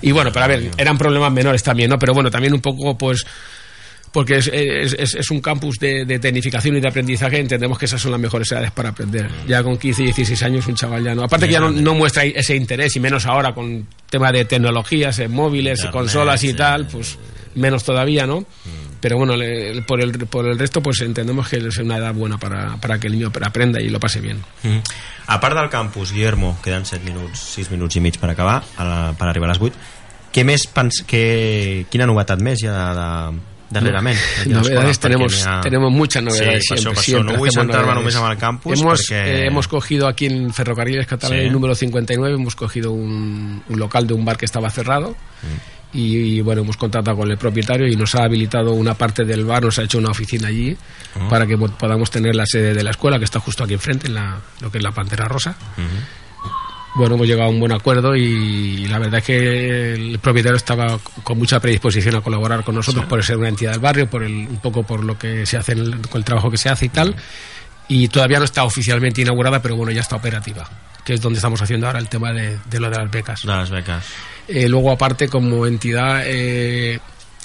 [SPEAKER 12] y bueno, pero a ver, eran problemas menores también, ¿no? Pero bueno, también un poco, pues, porque es, es, es- un campus de, de tecnificación y de aprendizaje, entendemos que esas son las mejores edades para aprender. Ya con 15 y 16 años un chaval ya no. Aparte que ya no, no muestra ese interés, y menos ahora con tema de tecnologías, eh, móviles,
[SPEAKER 2] Internet,
[SPEAKER 12] consolas y
[SPEAKER 2] sí.
[SPEAKER 12] tal, pues menos todavía, ¿no? Pero bueno, le- por, el, por el resto, pues entendemos que es una edad buena para, para que el niño aprenda y lo pase bien.
[SPEAKER 2] Mhm. A part del campus, Guillermo, queden 7 minuts, 6 minuts i mig per acabar, a la, per arribar a les 8. Què més pens, que, quina novetat més hi ha de, de, darrerament? a?
[SPEAKER 12] Novedades tenemos,
[SPEAKER 2] ha-
[SPEAKER 12] tenemos muchas novedades
[SPEAKER 2] sí,
[SPEAKER 12] siempre.
[SPEAKER 2] Això, per
[SPEAKER 12] siempre.
[SPEAKER 2] No
[SPEAKER 12] novedades.
[SPEAKER 2] només amb el campus
[SPEAKER 12] hemos,
[SPEAKER 2] perquè...
[SPEAKER 12] eh, hemos cogido aquí en Ferrocarriles Catalanes
[SPEAKER 2] Sí.
[SPEAKER 12] el número 59, hemos cogido un, un local de un bar que estaba cerrado y, y, bueno, hemos contactado con el propietario y nos ha habilitado una parte del bar, nos ha hecho una oficina allí
[SPEAKER 2] Ah.
[SPEAKER 12] para que po- podamos tener la sede de la escuela, que está justo aquí enfrente, en la, lo que es la Pantera Rosa. Bueno, hemos llegado a un buen acuerdo y la verdad es que el propietario estaba con mucha predisposición a colaborar con nosotros por ser una entidad del barrio, por el, un poco por lo que se hace, en el- con el trabajo que se hace y tal. Y todavía no está oficialmente inaugurada, pero bueno, ya está operativa, que es donde estamos haciendo ahora el tema de, de lo de las becas.
[SPEAKER 2] De las becas.
[SPEAKER 12] Eh, luego, aparte, como entidad, eh,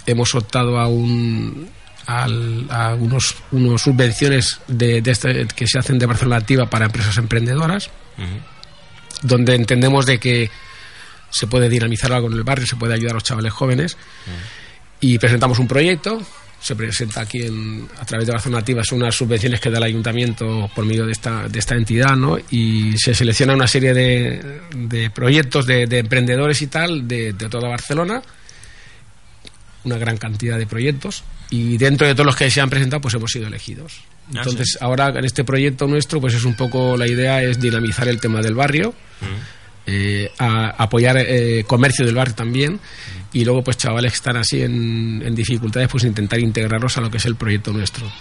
[SPEAKER 12] hemos optado a un al- a unos, unos subvenciones de, de este- que se hacen de Barcelona Activa para empresas emprendedoras, donde entendemos de que se puede dinamizar algo en el barrio, se puede ayudar a los chavales jóvenes y presentamos un proyecto. Se presenta aquí en- a través de Barcelona Activa, son unas subvenciones que da el ayuntamiento por medio de esta, de esta entidad, ¿no? Y se selecciona una serie de, de proyectos de, de emprendedores y tal de, de toda Barcelona, una gran cantidad de proyectos, y dentro de todos los que se han presentado, pues hemos sido elegidos.
[SPEAKER 2] Ah,
[SPEAKER 12] Entonces,
[SPEAKER 2] sí.
[SPEAKER 12] ahora en este proyecto nuestro, pues es un poco la idea es dinamizar el tema del barrio, eh, a- apoyar eh, comercio del barrio también y luego pues chavales que están así en, en dificultades pues intentar integrarlos a lo que es el proyecto nuestro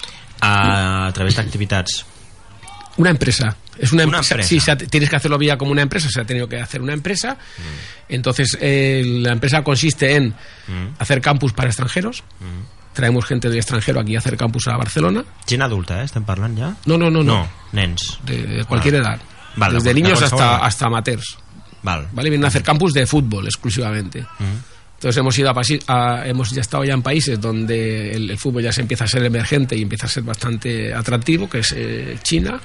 [SPEAKER 2] A, a través d'activitats.
[SPEAKER 12] Una empresa es una,
[SPEAKER 2] Una
[SPEAKER 12] empresa,
[SPEAKER 2] empresa.
[SPEAKER 12] sí tienes que hacerlo vía como una empresa se ha tenido que hacer una empresa entonces eh, la empresa consiste en hacer campus para extranjeros traemos gente del extranjero aquí a hacer campus a Barcelona
[SPEAKER 2] Gent adulta, eh? Estem parlant ja?
[SPEAKER 12] No, no, no, no.
[SPEAKER 2] No, nens.
[SPEAKER 12] de, de cualquier
[SPEAKER 2] Val.
[SPEAKER 12] edad
[SPEAKER 2] Val, de
[SPEAKER 12] desde
[SPEAKER 2] de
[SPEAKER 12] niños hasta, hasta amateurs
[SPEAKER 2] Val.
[SPEAKER 12] ¿vale? Vienen a hacer campus de fútbol exclusivamente. Entonces hemos ido a, a- hemos ya estado ya en países donde el, el fútbol ya se empieza a ser emergente y empieza a ser bastante atractivo, que es eh, China.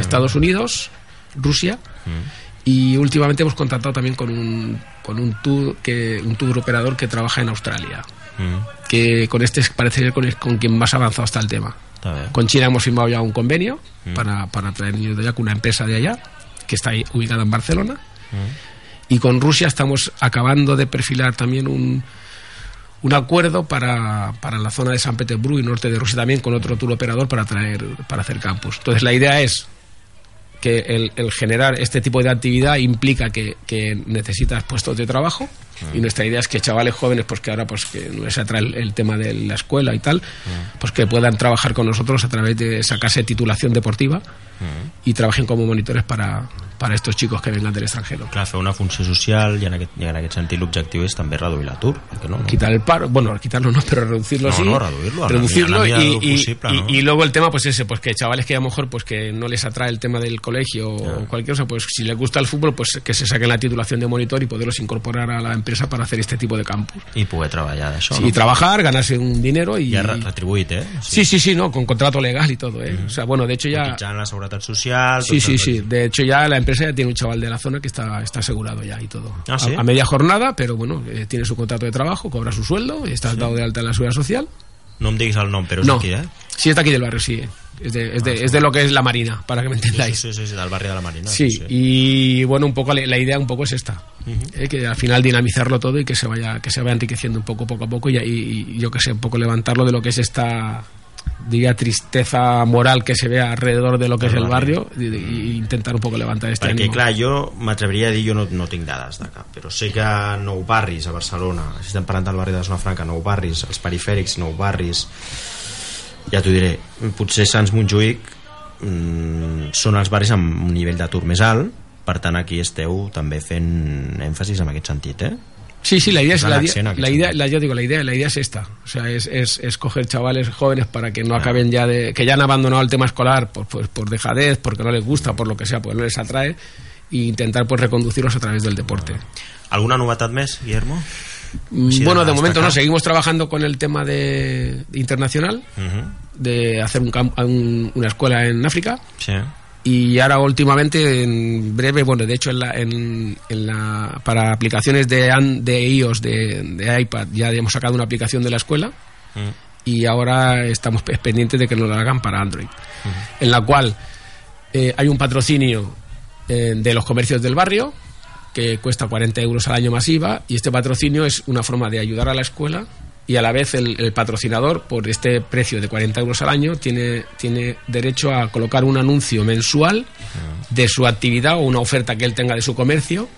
[SPEAKER 12] Estados Unidos, Rusia. Y últimamente hemos contactado también con un, con un tour que un tour operador que trabaja en Australia.
[SPEAKER 2] Mm.
[SPEAKER 12] Que con este parece ser con, con quien más avanzado está el tema. Con China hemos firmado ya un convenio
[SPEAKER 2] Mm.
[SPEAKER 12] para, para traer niños de allá con una empresa de allá, que está ahí ubicada en Barcelona.
[SPEAKER 2] Mm.
[SPEAKER 12] Y con Rusia estamos acabando de perfilar también un, un acuerdo para, para la zona de San Petersburgo y norte de Rusia también con otro tour operador para traer para hacer campus. Entonces la idea es que el, el generar este tipo de actividad implica que, que necesitas puestos de trabajo y nuestra idea es que chavales jóvenes pues que ahora pues que no les atrae el, el tema de la escuela y tal pues que puedan trabajar con nosotros a través de sacarse titulación deportiva y trabajen como monitores para, para estos chicos que vengan del extranjero
[SPEAKER 2] Clar, fer una funció social i en aquest, i en aquest sentit l'objectiu és també reduir l'atur. perquè No, no?
[SPEAKER 12] quitar el paro, bueno, quitarlo no, pero reducirlo
[SPEAKER 2] No,
[SPEAKER 12] sí.
[SPEAKER 2] no, reduirlo, a
[SPEAKER 12] reducirlo
[SPEAKER 2] a la
[SPEAKER 12] y, y-
[SPEAKER 2] posible,
[SPEAKER 12] y-
[SPEAKER 2] ¿no?
[SPEAKER 12] y luego el tema, pues ese, pues que chavales que a lo mejor pues que no les atrae el tema del colegio o cualquier cosa, pues si les gusta el fútbol, pues que se saquen la titulación de monitor y poderlos incorporar a la empresa para hacer este tipo de campus.
[SPEAKER 2] I poder treballar d'això,
[SPEAKER 12] Sí,
[SPEAKER 2] no?
[SPEAKER 12] y trabajar, ganarse un dinero y...
[SPEAKER 2] Re- retribuït, eh?
[SPEAKER 12] Sí, sí, sí, no, con contrato legal y todo, ¿eh? O sea, bueno, de hecho ya...
[SPEAKER 2] Cotitzant la seguretat social...
[SPEAKER 12] Sí, sí, sí. De hecho, ya la empresa ya tiene un chaval de la zona que está, está asegurado ya y todo.
[SPEAKER 2] Ah, ¿sí?
[SPEAKER 12] a, a media jornada, pero bueno, eh, tiene su contrato de trabajo, cobra su sueldo está dado de alta en la seguridad social.
[SPEAKER 2] No em diguis el nom, però és
[SPEAKER 12] no,
[SPEAKER 2] aquí, eh?
[SPEAKER 12] sí, está aquí del barrio, sí. Es de, es, de, es de lo que es la Marina, para que me entendáis.
[SPEAKER 2] Sí, sí, sí, del barri de la Marina.
[SPEAKER 12] Sí, y bueno, un poco la, la idea un poco es esta, eh, que al final dinamizarlo todo y que se vaya que se vaya enriqueciendo un poco poco a poco y, y- y yo que sé, un poco levantarlo de lo que es esta diga tristeza moral que se ve alrededor de lo que es el
[SPEAKER 2] barrio.
[SPEAKER 12] y, y intentar un poco levantar este
[SPEAKER 2] Perquè,
[SPEAKER 12] ánimo.
[SPEAKER 2] clar, jo m'atreviria a dir, jo no, no tinc dades de cap, però sé que nou barris a Barcelona, si estem parlant del barri de Zona Franca, nou barris, els perifèrics, nou barris, ja t'ho diré, potser Sants Montjuïc mm, són els barris amb un nivell d'atur més alt, per tant aquí esteu també fent èmfasis en aquest sentit, eh?
[SPEAKER 12] Sí, sí, la idea es la, idea, la idea,
[SPEAKER 2] sentit.
[SPEAKER 12] la, yo digo, la idea, la idea es esta, o sea, es, es, es coger chavales jóvenes para que no acaben ya de, que ya han abandonado el tema escolar por, por, por dejadez, porque no les gusta, por lo que sea, porque no les atrae, e intentar pues reconducirlos a través del deporte.
[SPEAKER 2] Alguna novetat més, Guillermo?
[SPEAKER 12] Mm, Bueno, de momento no, seguimos trabajando con el tema de, de internacional,
[SPEAKER 2] Uh
[SPEAKER 12] de hacer un, un- una escuela en África,
[SPEAKER 2] Sí.
[SPEAKER 12] Y ahora últimamente en breve bueno de hecho en la, en, en la para aplicaciones de de iOS de, de iPad ya hemos sacado una aplicación de la escuela.
[SPEAKER 2] Mm.
[SPEAKER 12] y ahora estamos pe- pendientes de que nos la hagan para Android. En la cual eh, hay un patrocinio eh, de los comercios del barrio que cuesta 40 euros al año masiva y este patrocinio es una forma de ayudar a la escuela y a la vez el, el patrocinador por este precio de 40 euros al año tiene, tiene derecho a colocar un anuncio mensual de su actividad o una oferta que él tenga de su comercio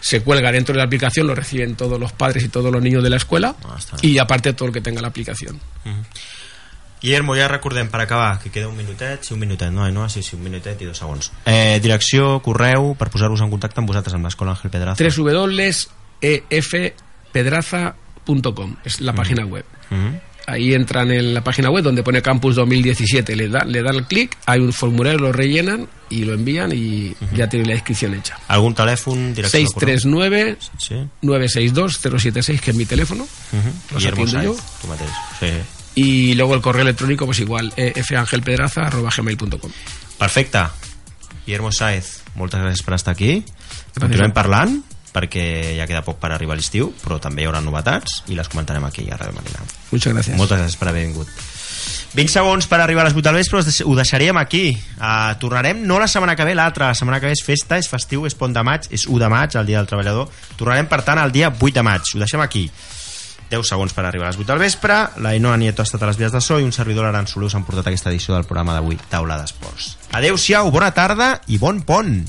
[SPEAKER 12] se cuelga dentro de la aplicación, lo reciben todos los padres y todos los niños de la escuela y aparte todo el que tenga la aplicación.
[SPEAKER 2] Guillermo, ja recordem per acabar que queda un minutet, sí, un minutet, no, no, sí, sí, un minutet i dos segons. Eh, direcció, correu, per posar-vos en contacte amb vosaltres, amb l'Escola Ángel Pedraza.
[SPEAKER 12] www.efpedraza.com es la página web. Ahí entran en la página web donde pone Campus 2017, le, da, le dan el clic, hay un formulario, lo rellenan y lo envían y ya tienen la inscripción hecha.
[SPEAKER 2] Algun telèfon, direcció de correu?
[SPEAKER 12] 639
[SPEAKER 2] Sí.
[SPEAKER 12] 962 076, que es mi teléfono. Los atiendo yo.
[SPEAKER 2] Sí.
[SPEAKER 12] Y luego el correo electrónico, pues igual, eh, fangelpedraza.gmail.com.
[SPEAKER 2] Perfecte. Guillermo Saez, moltes gràcies per estar aquí. Continuem parlant, perquè ja queda poc per arribar a l'estiu, però també hi haurà novetats i les comentarem aquí a Ràdio Marina.
[SPEAKER 12] Muchas gracias.
[SPEAKER 2] Moltes gràcies per haver vingut. 20 segons per arribar a les 8 del vespre, ho deixaríem aquí. Uh, tornarem no la setmana que ve, l'altra. La setmana que ve és festa, és festiu, és pont de maig, és 1 de maig, el dia del treballador. Tornarem, per tant, el dia 8 de maig. Ho deixem aquí. 10 segons per arribar a les 8 del vespre. La Inoa Nieto ha estat a les vies de so i un servidor Aran Soler us han portat aquesta edició del programa d'avui, Taula d'Esports. Adeu-siau, bona tarda i bon pont!